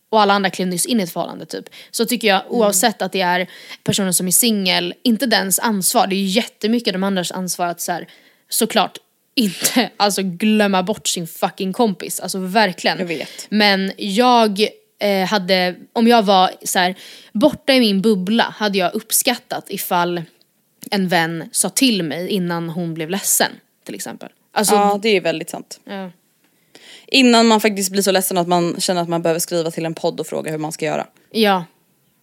och alla andra klev nyss in i ett förhållande typ. Så tycker jag oavsett att det är personen som är singel, inte dens ansvar, det är ju jättemycket de andras ansvar att så här, såklart inte alltså glömma bort sin fucking kompis, alltså verkligen. Jag vet. Men jag eh, hade, om jag var så här, borta i min bubbla hade jag uppskattat ifall en vän sa till mig innan hon blev ledsen till exempel. Alltså, ja det är väldigt sant. ja. Innan man faktiskt blir så ledsen att man känner att man behöver skriva till en podd och fråga hur man ska göra. ja.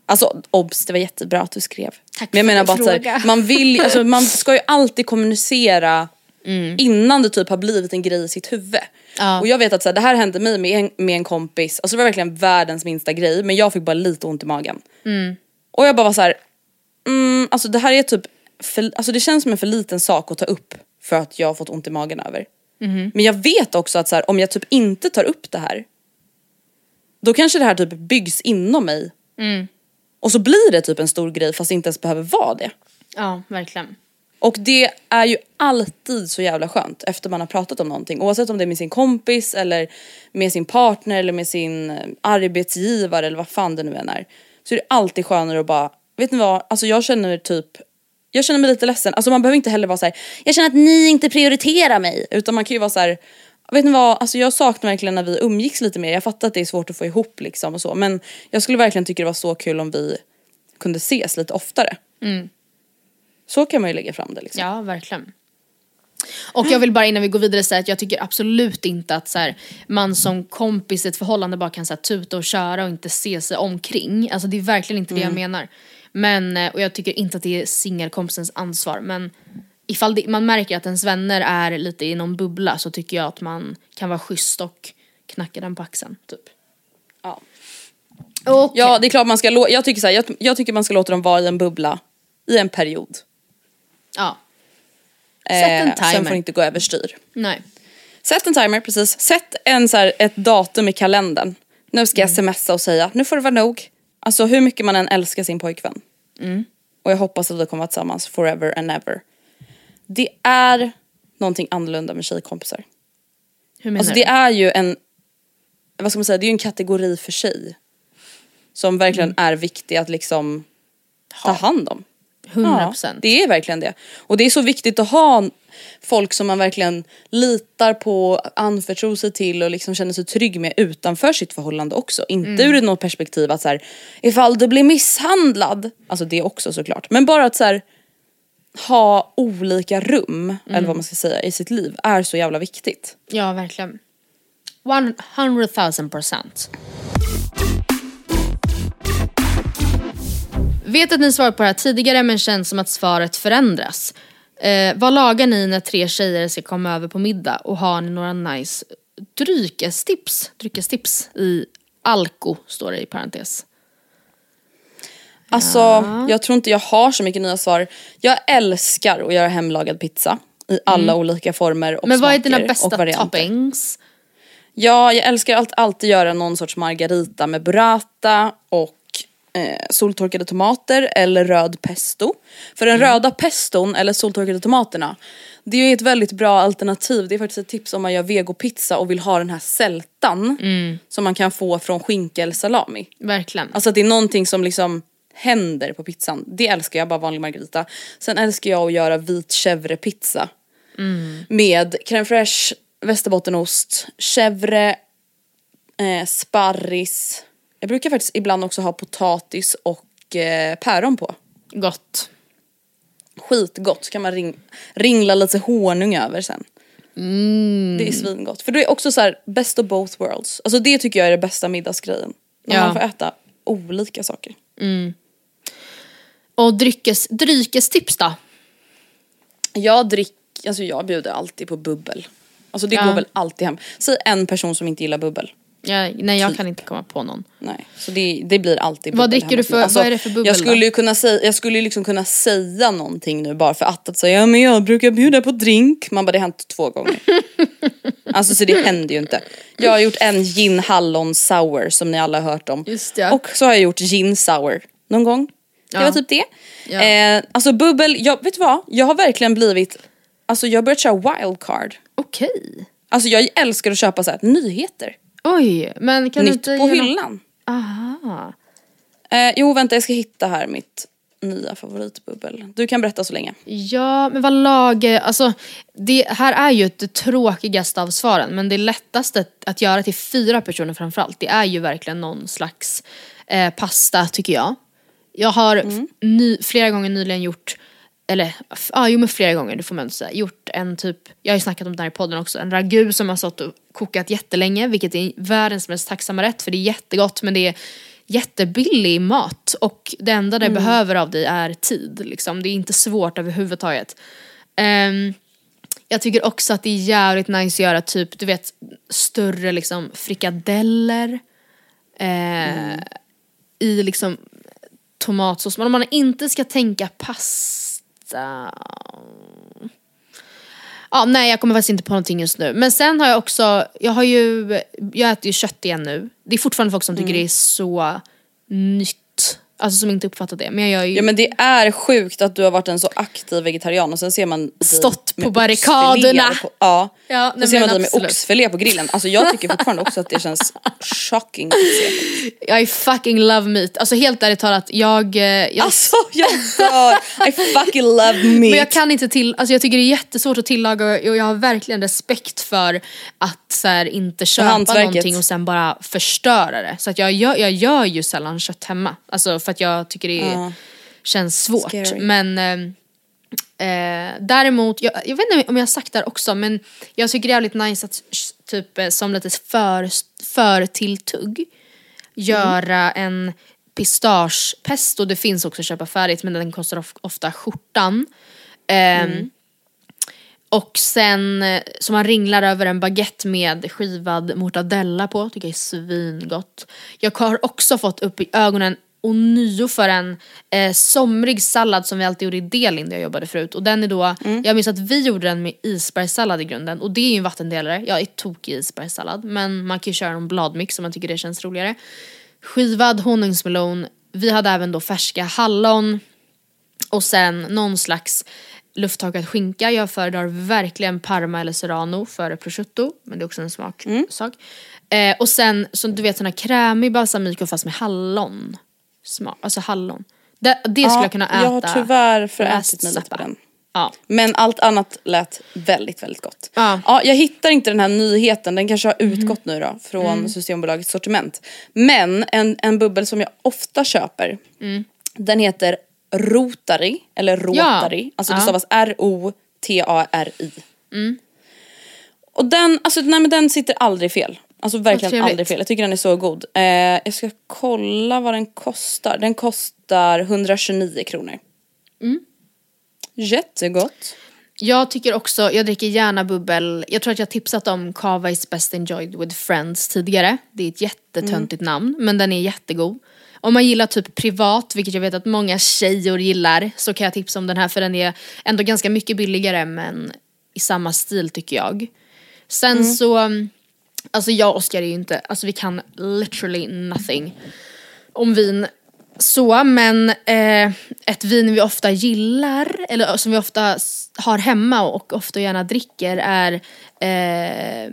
Alltså obs, det var jättebra att du skrev. Tack Men jag för menar bara att fråga. här, man vill alltså, man ska ju alltid kommunicera Mm. innan det typ har blivit en grej i sitt huvud. Ja. Och jag vet att så här, det här hände mig med en, med en kompis, alltså det var verkligen världens minsta grej men jag fick bara lite ont i magen. Mm. Och jag bara var så här, mm, alltså det här är typ, för, alltså det känns som en för liten sak att ta upp för att jag har fått ont i magen över. Mhm. Men jag vet också att så här, om jag typ inte tar upp det här, då kanske det här typ byggs inom mig. Mm. Och så blir det typ en stor grej fast det inte ens behöver vara det. ja, verkligen. Och det är ju alltid så jävla skönt efter man har pratat om någonting. Oavsett om det är med sin kompis eller med sin partner eller med sin eh, arbetsgivare eller vad fan det nu än är. Så är det alltid skönare att bara, vet ni vad, alltså jag känner typ jag känner mig lite ledsen, alltså man behöver inte heller vara så här. jag känner att ni inte prioriterar mig. Utan man kan ju vara så här. vet ni vad, alltså jag saknar verkligen när vi umgicks lite mer. Jag fattar att det är svårt att få ihop liksom och så. Men jag skulle verkligen tycka det var så kul om vi kunde ses lite oftare. Mm. Så kan man ju lägga fram det liksom. Ja, verkligen. Och jag vill bara innan vi går vidare säga att jag tycker absolut inte att så här, man som kompis i ett förhållande bara kan så här, tuta och köra och inte se sig omkring. Alltså det är verkligen inte det jag menar. Men, eh, och jag tycker inte att det är singelkompisens ansvar. Men ifall det, man märker att ens vänner är lite i någon bubbla så tycker jag att man kan vara schysst och knacka den på axeln. Typ. Ja. Okej. Ja det är klart man ska, jag tycker, så här, jag, jag tycker man ska låta dem vara i en bubbla i en period. ja. Sätt en Eh, Sen timer. får det inte gå överstyr. Nej. Sätt en timer precis, sätt en, så här, ett datum i kalendern. Nu ska jag smsa och säga, nu får det vara nog. Alltså hur mycket man än älskar sin pojkvän. Och jag hoppas att vi kommer vara tillsammans forever and ever. Det är någonting annorlunda med tjejkompisar. Hur menar Alltså du? det är ju en, vad ska man säga, det är ju en kategori för sig. Som verkligen Mm. är viktig att liksom ta hand om. 100 procent. det är verkligen det. Och det är så viktigt att ha folk som man verkligen litar på, anförtror sig till och liksom känner sig trygg med utanför sitt förhållande också. Inte Mm. ur något perspektiv att så här, ifall du blir misshandlad, alltså det också såklart. Men bara att så här, ha olika rum, Mm. eller vad man ska säga, i sitt liv är så jävla viktigt. Ja, verkligen. 100 000 procent. Vet att ni svarat på det här tidigare men känns som att svaret förändras. Eh, vad lagar ni när tre tjejer ska komma över på middag och har ni några nice dryckestips? Dryckestips i Alko står det i parentes. Alltså jag tror inte jag har så mycket nya svar. Jag älskar att göra hemlagad pizza i alla olika former och Mm. Men vad är dina bästa toppings? Ja, jag älskar att alltid göra någon sorts margarita med burrata och eh, soltorkade tomater eller röd pesto. För Mm. den röda peston eller soltorkade tomaterna det är ett väldigt bra alternativ. Det är faktiskt ett tips om man gör vegopizza och vill ha den här sältan Mm. som man kan få från skinka eller salami. Verkligen. Alltså att det är någonting som liksom händer på pizzan. Det älskar jag, bara vanlig margarita. Sen älskar jag att göra vit chèvrepizza. Med crème fraîche, västerbottenost, chèvre, eh, sparris. Jag brukar faktiskt ibland också ha potatis och eh, päron på. Gott. Skitgott, så kan man ring, ringla lite honung över sen. Mm. Det är svingott. För det är också så här best of both worlds. Alltså det tycker jag är det bästa middagsgrejen. När Ja. man får äta olika saker. Och dryckes, dryckestips då? Jag drick, alltså jag bjuder alltid på bubbel. Alltså det Ja. går väl alltid hem. Säg en person som inte gillar bubbel. Jag, nej jag kan inte komma på någon. Nej, så det, det blir alltid Vad bubbel dricker hemma du för- vad är det för bubbel Jag skulle ju kunna säga, jag skulle liksom kunna säga någonting nu bara för att, att säga ja men jag brukar bjuda på drink. Man bara det har hänt två gånger. alltså så det händer ju inte. Jag har gjort en gin hallon sour som ni alla har hört om. Just det. Och så har jag gjort gin sour någon gång. Det Ja. var typ det. Ja. Eh, alltså bubbel, jag, vet du vad? Jag har verkligen blivit, alltså jag har börjat köra wildcard. Okej. Alltså jag älskar att köpa så här, nyheter. Oj, men kan du Nytt inte på någon- hyllan. Aha. Eh, jo vänta jag ska hitta här mitt nya favoritbubbel. Du kan berätta så länge. Ja, men vad lager, alltså det här är ju det tråkigaste av svaren men det lättaste att göra till fyra personer framförallt det är ju verkligen någon slags eh, pasta tycker jag. Jag har f- ny, flera gånger nyligen gjort, eller ja ah, jo men flera gånger det får man säga, gjort en typ, jag har ju snackat om det här i podden också, en ragu som har stått och kokat jättelänge vilket är världens mest tacksamma rätt för det är jättegott men det är jättebillig mat och det enda det behöver av dig är tid. Liksom. Det är inte svårt överhuvudtaget. Um, jag tycker också att det är jävligt nice att göra typ, du vet, större liksom frikadeller. Eh, I liksom tomatsås. Men om man inte ska tänka pasta. Ja, nej jag kommer faktiskt inte på någonting just nu. Men sen har jag också, jag har ju, jag äter ju kött igen nu. Det är fortfarande folk som tycker det är så nytt. Alltså som inte uppfattat det. Men jag gör ju Ja men det är sjukt att du har varit en så aktiv vegetarian och sen ser man Stått på barrikaderna. På, ja, Ja, nej, ser man dig med oxfilé på grillen. Alltså jag tycker fortfarande också att det känns shocking. I fucking love meat. Alltså helt ärligt talat, jag... eh, jag Alltså jag dör! I fucking love meat. Men jag kan inte till, alltså jag tycker det är jättesvårt att tillaga och jag har verkligen respekt för att så här, inte köpa någonting och sen bara förstöra det. Så att jag, gör, jag gör ju sällan kött hemma. Alltså för att jag tycker det är, känns svårt. Scary. Men eh, eh, däremot, jag, jag vet inte om jag har sagt det här också men jag tycker det är jävligt nice att typ eh, som lite för, för tilltugg göra en pistagepesto. Det finns också att köpa färdigt men den kostar of, ofta skjortan. Ehm, Och sen eh, som man ringlar över en baguette med skivad mortadella på, tycker jag är svingott. Jag har också fått upp i ögonen och nio för en eh, somrig sallad som vi alltid gjorde i Delin där jag jobbade förut. Och den är då, jag minns att vi gjorde den med isbergssallad i grunden och det är ju en vattendelare. Jag är tokig i isbergssallad men man kan ju köra en bladmix om man tycker det känns roligare. Skivad honungsmelon, vi hade även då färska hallon och sen någon slags lufttorkad skinka. Jag föredrar verkligen parma eller serrano före prosciutto. Men det är också en smaksak. Eh, och sen så du vet sån här krämig balsamico fast med hallon. Smak, alltså hallon. Det, det skulle jag kunna äta. Jag har tyvärr förätit mig lite på den. Ja. Men allt annat lät väldigt, väldigt gott. Ja. Ja, jag hittar inte den här nyheten, den kanske har utgått nu då från Mm. Systembolagets sortiment. Men en, en bubbel som jag ofta köper, Mm. den heter Rotary, eller Rotary. Alltså det Ja. stavas R-O-T-A-R-I. Mm. Och den, alltså nej men den sitter aldrig fel. Alltså verkligen aldrig fel. Jag tycker den är så god. Eh, jag ska kolla vad den kostar. Den kostar 129 kronor. Mm. Jättegott. Jag tycker också, jag dricker gärna bubbel. Jag tror att jag tipsat om Cava is best enjoyed with friends tidigare. Det är ett jättetöntigt namn men den är jättegod. Om man gillar typ privat, vilket jag vet att många tjejer gillar, så kan jag tipsa om den här för den är ändå ganska mycket billigare men i samma stil tycker jag. Sen så, alltså jag och Oskar är ju inte, alltså vi kan literally nothing om vin så, men eh, ett vin vi ofta gillar, eller som vi ofta har hemma och ofta gärna dricker är eh,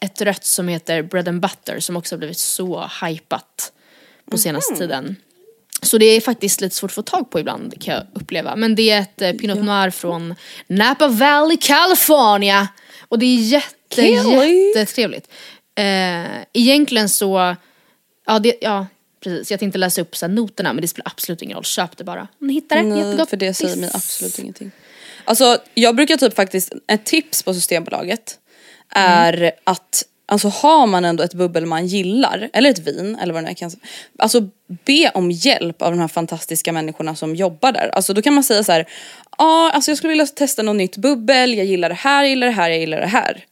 ett rött som heter Bread and Butter som också har blivit så hypat på senaste tiden. Så det är faktiskt lite svårt att få tag på ibland kan jag uppleva. Men det är ett eh, Pinot Noir från Napa Valley, California. Och det är jätte, Kelly. jättetrevligt. Eh, egentligen så, ja, det, ja precis, jag tänkte läsa upp så noterna men det spelar absolut ingen roll, köp det bara. Om ni hittar det, Nej, jättegott. för det säger mig absolut ingenting. Alltså jag brukar typ faktiskt, ett tips på Systembolaget är att Alltså har man ändå ett bubbel man gillar, eller ett vin eller vad det nu är, kan Alltså be om hjälp av de här fantastiska människorna som jobbar där. Alltså då kan man säga så här, ja alltså jag skulle vilja testa något nytt bubbel, jag gillar det här, jag gillar det här, jag gillar det här.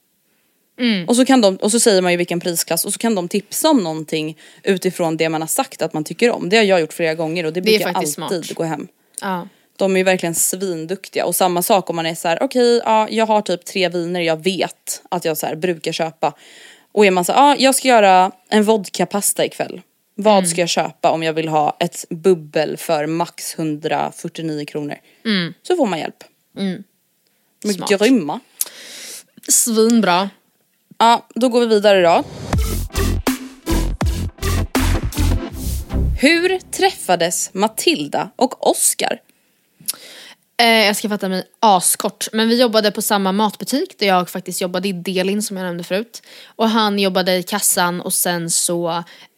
Och, så kan de, och så säger man ju vilken prisklass och så kan de tipsa om någonting utifrån det man har sagt att man tycker om. Det har jag gjort flera gånger och det Det brukar alltid smart. gå hem. Ja. De är ju verkligen svinduktiga och samma sak om man är så här: okej ja jag har typ tre viner jag vet att jag så här brukar köpa. Och är man så ja jag ska göra en vodkapasta ikväll. Vad Mm. ska jag köpa om jag vill ha ett bubbel för max 149 kronor? Så får man hjälp. De är Mm. Smart. grymma. Svinbra. Ja, då går vi vidare då. Hur träffades Matilda och Oscar? Eh, jag ska fatta mig askort. Men vi jobbade på samma matbutik där jag faktiskt jobbade i Delin som jag nämnde förut. Och han jobbade i kassan och sen så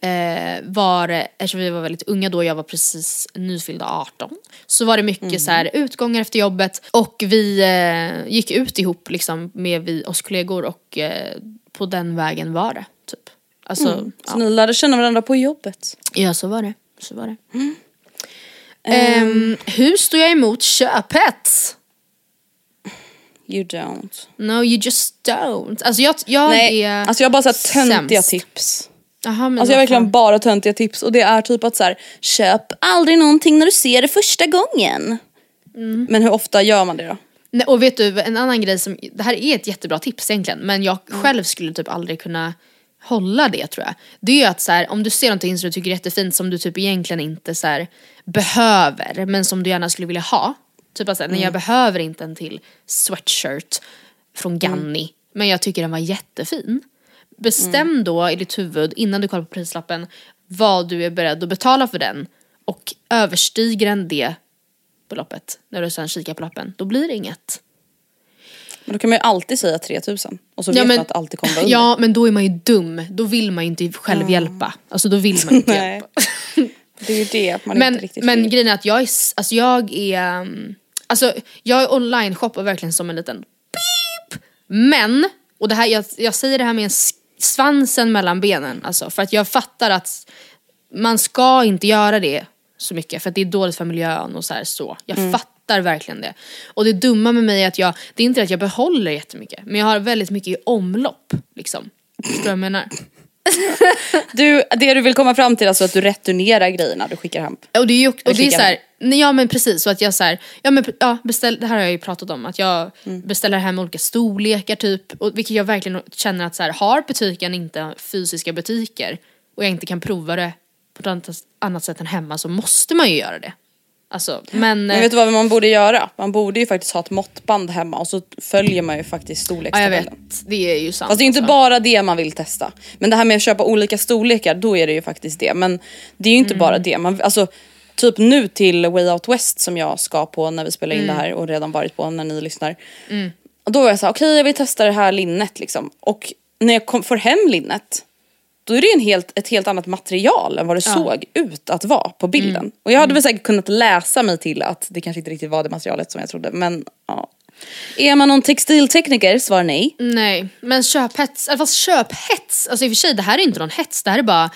eh, var det, eftersom vi var väldigt unga då, jag var precis nyfyllda 18. Så var det mycket så här utgångar efter jobbet och vi eh, gick ut ihop liksom med vi, oss kollegor och eh, på den vägen var det. Typ. Alltså, Så ni lärde känna varandra på jobbet? Ja, så var det. Så var det. Ehm, hur står jag emot köphets? You don't. No you just don't. Alltså jag, jag Nej, är alltså jag har bara så här töntiga sämst. tips. Jaha, men Alltså jag har verkligen bara töntiga tips och det är typ att så här, köp aldrig någonting när du ser det första gången. Mm. Men hur ofta gör man det då? Nej, och vet du en annan grej som, det här är ett jättebra tips egentligen men jag själv skulle typ aldrig kunna hålla det tror jag. Det är ju att så här, om du ser någonting som du tycker är jättefint som du typ egentligen inte så här, behöver men som du gärna skulle vilja ha. Typ att så här, nej jag behöver inte en till sweatshirt från Ganni men jag tycker den var jättefin. Bestäm då i ditt huvud innan du kollar på prislappen vad du är beredd att betala för den och överstiger den det beloppet när du sen kikar på lappen, då blir det inget. Men då kan man ju alltid säga 3000 och så Ja, vet men- man att det alltid kommer under. Ja men då är man ju dum, då vill man ju inte själv hjälpa. Alltså då vill man inte hjälpa. Det är ju det man Men, inte riktigt men vill. grejen är att jag är, alltså jag är, um, alltså jag är online shoppar verkligen som en liten beep. Men, och det här, jag, jag säger det här med en svansen mellan benen alltså för att jag fattar att man ska inte göra det så mycket för att det är dåligt för miljön och så här så. Jag Mm. fattar verkligen det. Och det dumma med mig är att jag, det är inte att jag behåller jättemycket men jag har väldigt mycket i omlopp liksom. Förstår du vad jag menar? Du, det du vill komma fram till är alltså att du returnerar grejerna du skickar hem. Och det är ju och det är så här, nej, ja men precis så att jag så här, ja men ja, beställ, det här har jag ju pratat om att jag beställer hem olika storlekar typ och vilket jag verkligen känner att så här, har butiken inte fysiska butiker och jag inte kan prova det på ett annat, annat sätt än hemma så måste man ju göra det. Alltså men, Men vet du vad man borde göra? Man borde ju faktiskt ha ett måttband hemma och så följer man ju faktiskt ja jag storlekstabellen. vet, det är ju sant. Fast det är inte alltså. bara det man vill testa. Men det här med att köpa olika storlekar, då är det ju faktiskt det. Men det är ju inte bara det. Man, alltså, typ nu till Way Out West som jag ska på när vi spelar in det här och redan varit på när ni lyssnar. Och då var jag så här, okej jag vill testa det här linnet liksom. Och när jag kom, får hem linnet, då är det en helt, ett helt annat material än vad det såg ut att vara på bilden. Och jag hade väl säkert kunnat läsa mig till att det kanske inte riktigt var det materialet som jag trodde. Men ja. Är man någon textiltekniker? Svar nej. Nej, men köphets, fast köphets, alltså i och för sig det här är inte någon hets, det här är bara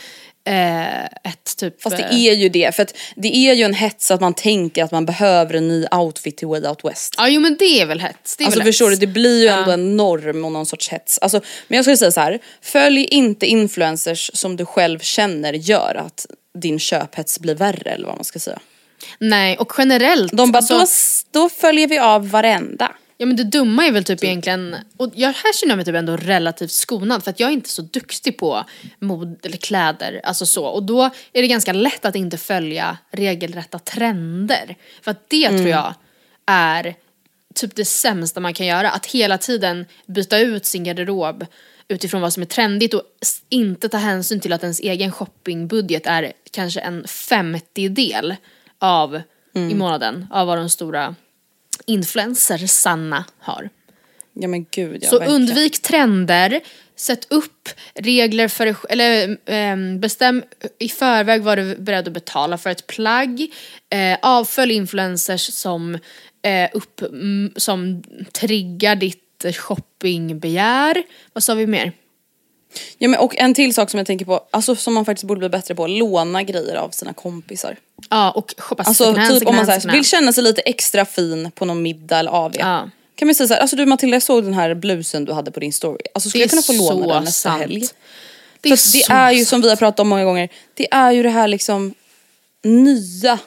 ett typ... Fast det eh, är ju det, för att det är ju en hets att man tänker att man behöver en ny outfit till Way Out West. Ja jo men det är väl hets. Det är Alltså väl förstår du, hets. det blir ju ändå en norm och någon sorts hets. Alltså, men jag skulle säga så här, följ inte influencers som du själv känner gör att din köphets blir värre eller vad man ska säga. Nej och generellt. De bara, alltså, då, då följer vi av varenda. Ja men det dumma är väl typ egentligen, och jag, här känner jag mig typ ändå relativt skonad för att jag är inte så duktig på mod eller kläder, alltså så. Och då är det ganska lätt att inte följa regelrätta trender. För att det tror jag är typ det sämsta man kan göra. Att hela tiden byta ut sin garderob utifrån vad som är trendigt och inte ta hänsyn till att ens egen shoppingbudget är kanske en femtedel av i månaden av vad de stora influencersarna har. Ja men gud ja, Så verkligen. undvik trender, sätt upp regler för eller ehm, bestäm i förväg vad du är beredd att betala för ett plagg. Eh, avfölj influencers som, eh, upp, mm, som triggar ditt shoppingbegär. Vad sa vi mer? Ja men och en till sak som jag tänker på, alltså som man faktiskt borde bli bättre på, låna grejer av sina kompisar. Ja och shoppa Alltså hand, typ second om man hand, här, vill hand. känna sig lite extra fin på någon middag eller AV. Ja. kan man säga så här, alltså du Matilda jag såg den här blusen du hade på din story. Alltså skulle jag kunna få låna den nästa sant. helg? Det För är, att det är ju sant. som vi har pratat om många gånger, det är ju det här liksom nya,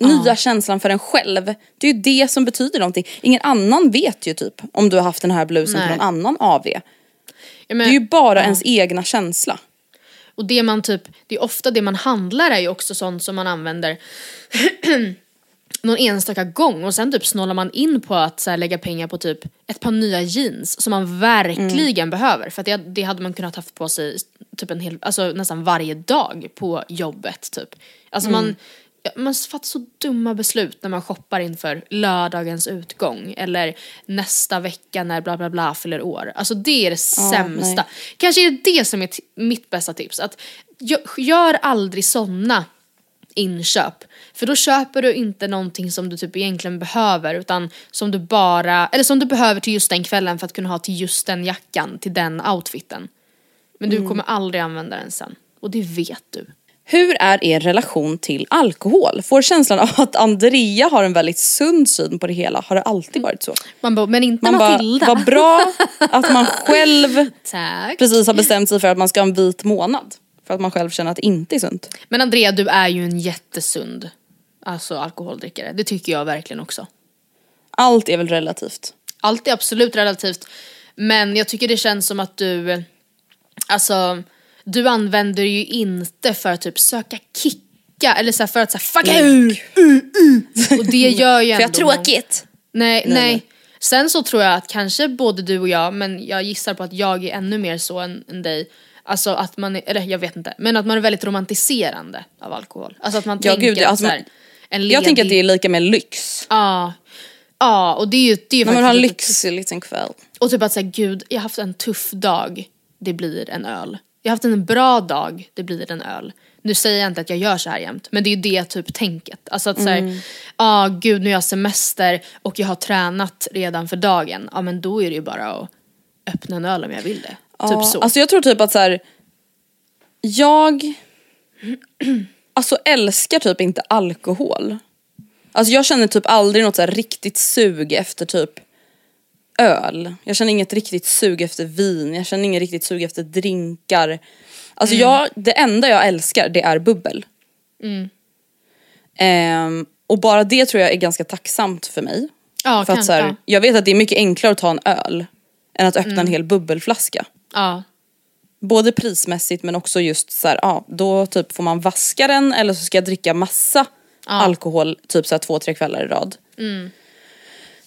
nya känslan för en själv. Det är ju det som betyder någonting. Ingen annan vet ju typ om du har haft den här blusen Nej. på någon annan AV. Ja, Det men- är ju bara ja. ens egna känsla. Och det man typ, det är ofta det man handlar är ju också sånt som man använder någon enstaka gång och sen typ snålar man in på att så här, lägga pengar på typ ett par nya jeans som man verkligen behöver. För att det, det hade man kunnat haft på sig typ en hel, alltså nästan varje dag på jobbet typ. Alltså man, ja, man fattar så dumma beslut när man shoppar inför lördagens utgång eller nästa vecka när bla bla bla fyller år. Alltså det är det sämsta. nej. Kanske är det det som är mitt bästa tips. Att gö- gör aldrig såna inköp. För då köper du inte någonting som du typ egentligen behöver utan som du bara, eller som du behöver till just den kvällen för att kunna ha till just den jackan, till den outfiten. Men du kommer aldrig använda den sen. Och det vet du. Hur är er relation till alkohol? Får känslan av att Andrea har en väldigt sund syn på det hela. Har det alltid varit så? Man bara, men inte Man bara, Matilda. vad bra att man själv Tack. precis har bestämt sig för att man ska ha en vit månad. För att man själv känner att det inte är sunt. Men Andrea, du är ju en jättesund alltså alkoholdrickare. Det tycker jag verkligen också. Allt är väl relativt. Allt är absolut relativt. Men jag tycker det känns som att du, alltså, du använder ju inte för att typ söka kicka eller så för att så här, fucka ur. Och det gör ju För jag ändå tråkigt. Nej, nej. Sen så tror jag att kanske både du och jag, men jag gissar på att jag är ännu mer så än, än dig. Alltså att man är, eller jag vet inte, men att man är väldigt romantiserande av alkohol. Alltså att man Ja, tänker gud, att alltså så här, en. Jag tänker att det är lika med lyx. Ja. Ja, och det är ju, det är ju När man har en lyxig liten kväll. och typ att säga gud, jag har haft en tuff dag, det blir en öl. Jag har haft en bra dag, det blir en öl. Nu säger jag inte att jag gör så här jämt, men det är ju det typ tänket. Alltså att säga, Mm. ja ah, gud nu har jag semester och jag har tränat redan för dagen. Ja men då är det ju bara att öppna en öl om jag vill det. Ja, Typ så. Alltså jag tror typ att så här. Jag alltså älskar typ inte alkohol. Alltså jag känner typ aldrig något så riktigt sug efter typ öl. Jag känner inget riktigt sug efter vin, jag känner inget riktigt sug efter drinkar. Alltså Mm. jag, det enda jag älskar det är bubbel. Mm. Ehm, och bara det tror jag är ganska tacksamt för mig. ja, för att så här, ja. Jag vet att det är mycket enklare att ta en öl än att öppna Mm. en hel bubbelflaska. ja. Både prismässigt men också just så här, ja då typ får man vaska den eller så ska jag dricka massa alkohol typ så här två, tre kvällar i rad.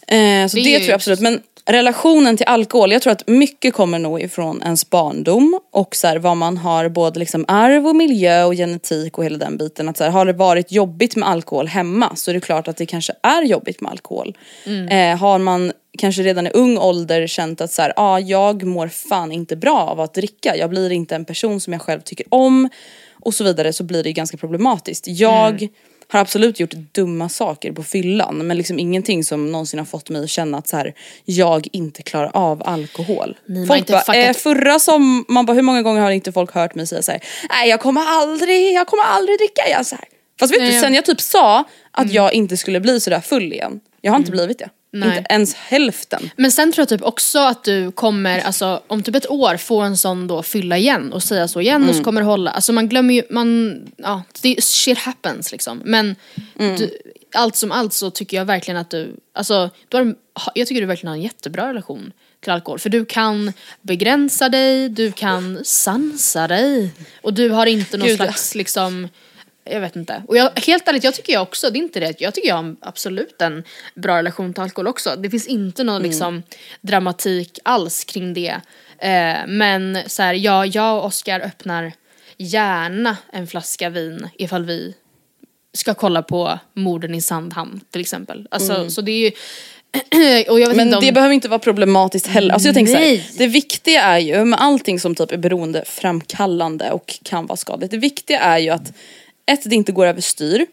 Eh, så Mm. Det det, tror jag absolut. Men relationen till alkohol, jag tror att mycket kommer nog ifrån ens barndom och så här, vad man har både liksom arv och miljö och genetik och hela den biten. Att så här, har det varit jobbigt med alkohol hemma så är det klart att det kanske är jobbigt med alkohol. Eh, har man kanske redan i ung ålder känt att så här, ah, jag mår fan inte bra av att dricka. Jag blir inte en person som jag själv tycker om och så vidare så blir det ganska problematiskt. Jag har absolut gjort dumma saker på fyllan men liksom ingenting som någonsin har fått mig att känna att så här, jag inte klarar av alkohol. Har folk inte bara, fuckat- eh, förra som, man bara hur många gånger har inte folk hört mig säga så här, nej jag kommer aldrig, jag kommer aldrig dricka. Jag så här. Fast vet Nej, du, Mm. sen jag typ sa att jag inte skulle bli sådär full igen, jag har inte blivit det. Nej. Inte ens hälften. Men sen tror jag typ också att du kommer, alltså om typ ett år få en sån då fylla igen och säga så igen och så kommer det hålla. Alltså man glömmer ju, man, ja, det, shit happens liksom. Men du, allt som allt så tycker jag verkligen att du, alltså du har, jag tycker du verkligen har en jättebra relation till alkohol. För du kan begränsa dig, du kan sansa dig och du har inte någon Gud, slags liksom jag vet inte. Och jag, helt ärligt, jag tycker jag också, det är inte det, jag tycker jag har absolut en bra relation till alkohol också. Det finns inte någon liksom dramatik alls kring det. Eh, men så här, ja, jag och Oskar öppnar gärna en flaska vin ifall vi ska kolla på morden i Sandhamn till exempel. Alltså, så det är ju och jag vet Men inte om... det behöver inte vara problematiskt heller. Alltså jag tänker så här, Nej. det viktiga är ju med allting som typ är beroendeframkallande och kan vara skadligt. Det viktiga är ju att ett, det inte går överstyr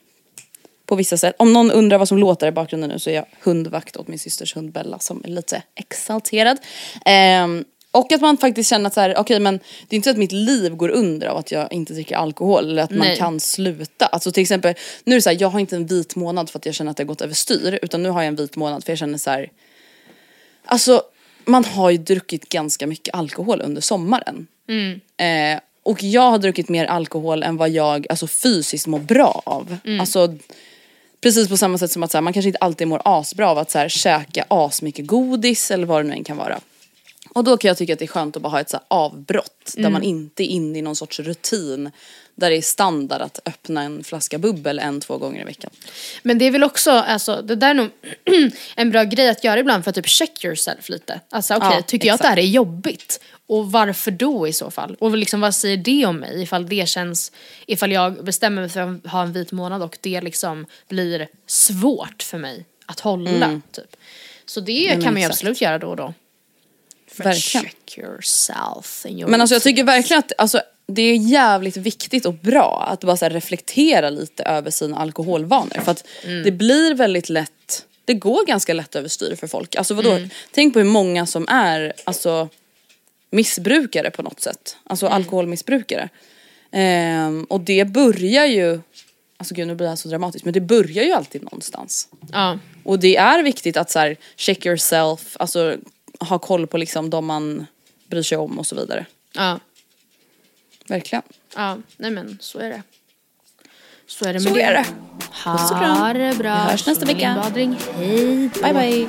på vissa sätt. Om någon undrar vad som låter i bakgrunden nu så är jag hundvakt åt min systers hund Bella som är lite exalterad. Ehm, och att man faktiskt känner att så här, okej men det är inte så att mitt liv går under av att jag inte dricker alkohol eller att man Nej. kan sluta. Alltså till exempel, nu är det så här, jag har inte en vit månad för att jag känner att det har gått överstyr utan nu har jag en vit månad för jag känner så här Alltså man har ju druckit ganska mycket alkohol under sommaren. Mm. Eh, och jag har druckit mer alkohol än vad jag alltså, fysiskt mår bra av. Mm. Alltså, precis på samma sätt som att så här, man kanske inte alltid mår asbra av att så här, käka asmycket godis eller vad det nu än kan vara. Och då kan jag tycka att det är skönt att bara ha ett så avbrott där Mm. man inte är inne i någon sorts rutin där det är standard att öppna en flaska bubbel en, två gånger i veckan. Men det är väl också, alltså det där är nog en bra grej att göra ibland för att typ check yourself lite. Alltså okej, Ja, tycker jag att exakt. det här är jobbigt? Och varför då i så fall? Och liksom vad säger det om mig ifall det känns, ifall jag bestämmer mig för att ha en vit månad och det liksom blir svårt för mig att hålla Mm. typ. Så det men kan man ju exakt. absolut göra då och då. För Verkligen. check yourself your Men alltså jag tycker verkligen att alltså, det är jävligt viktigt och bra att bara här, reflektera lite över sina alkoholvanor. För att Mm. det blir väldigt lätt, det går ganska lätt överstyr för folk. Alltså vadå, Mm. tänk på hur många som är alltså, missbrukare på något sätt. Alltså Mm. alkoholmissbrukare. Ehm, och det börjar ju, alltså gud nu blir det här så dramatiskt, men det börjar ju alltid någonstans. Ja. Och det är viktigt att så här, check yourself, alltså ha koll på liksom de man bryr sig om och så vidare. Ja. Verkligen. Ja, nej men så är det. Så är det Så med är det. Ha kram. det bra. Vi hörs nästa vecka. Hej. Bye bye.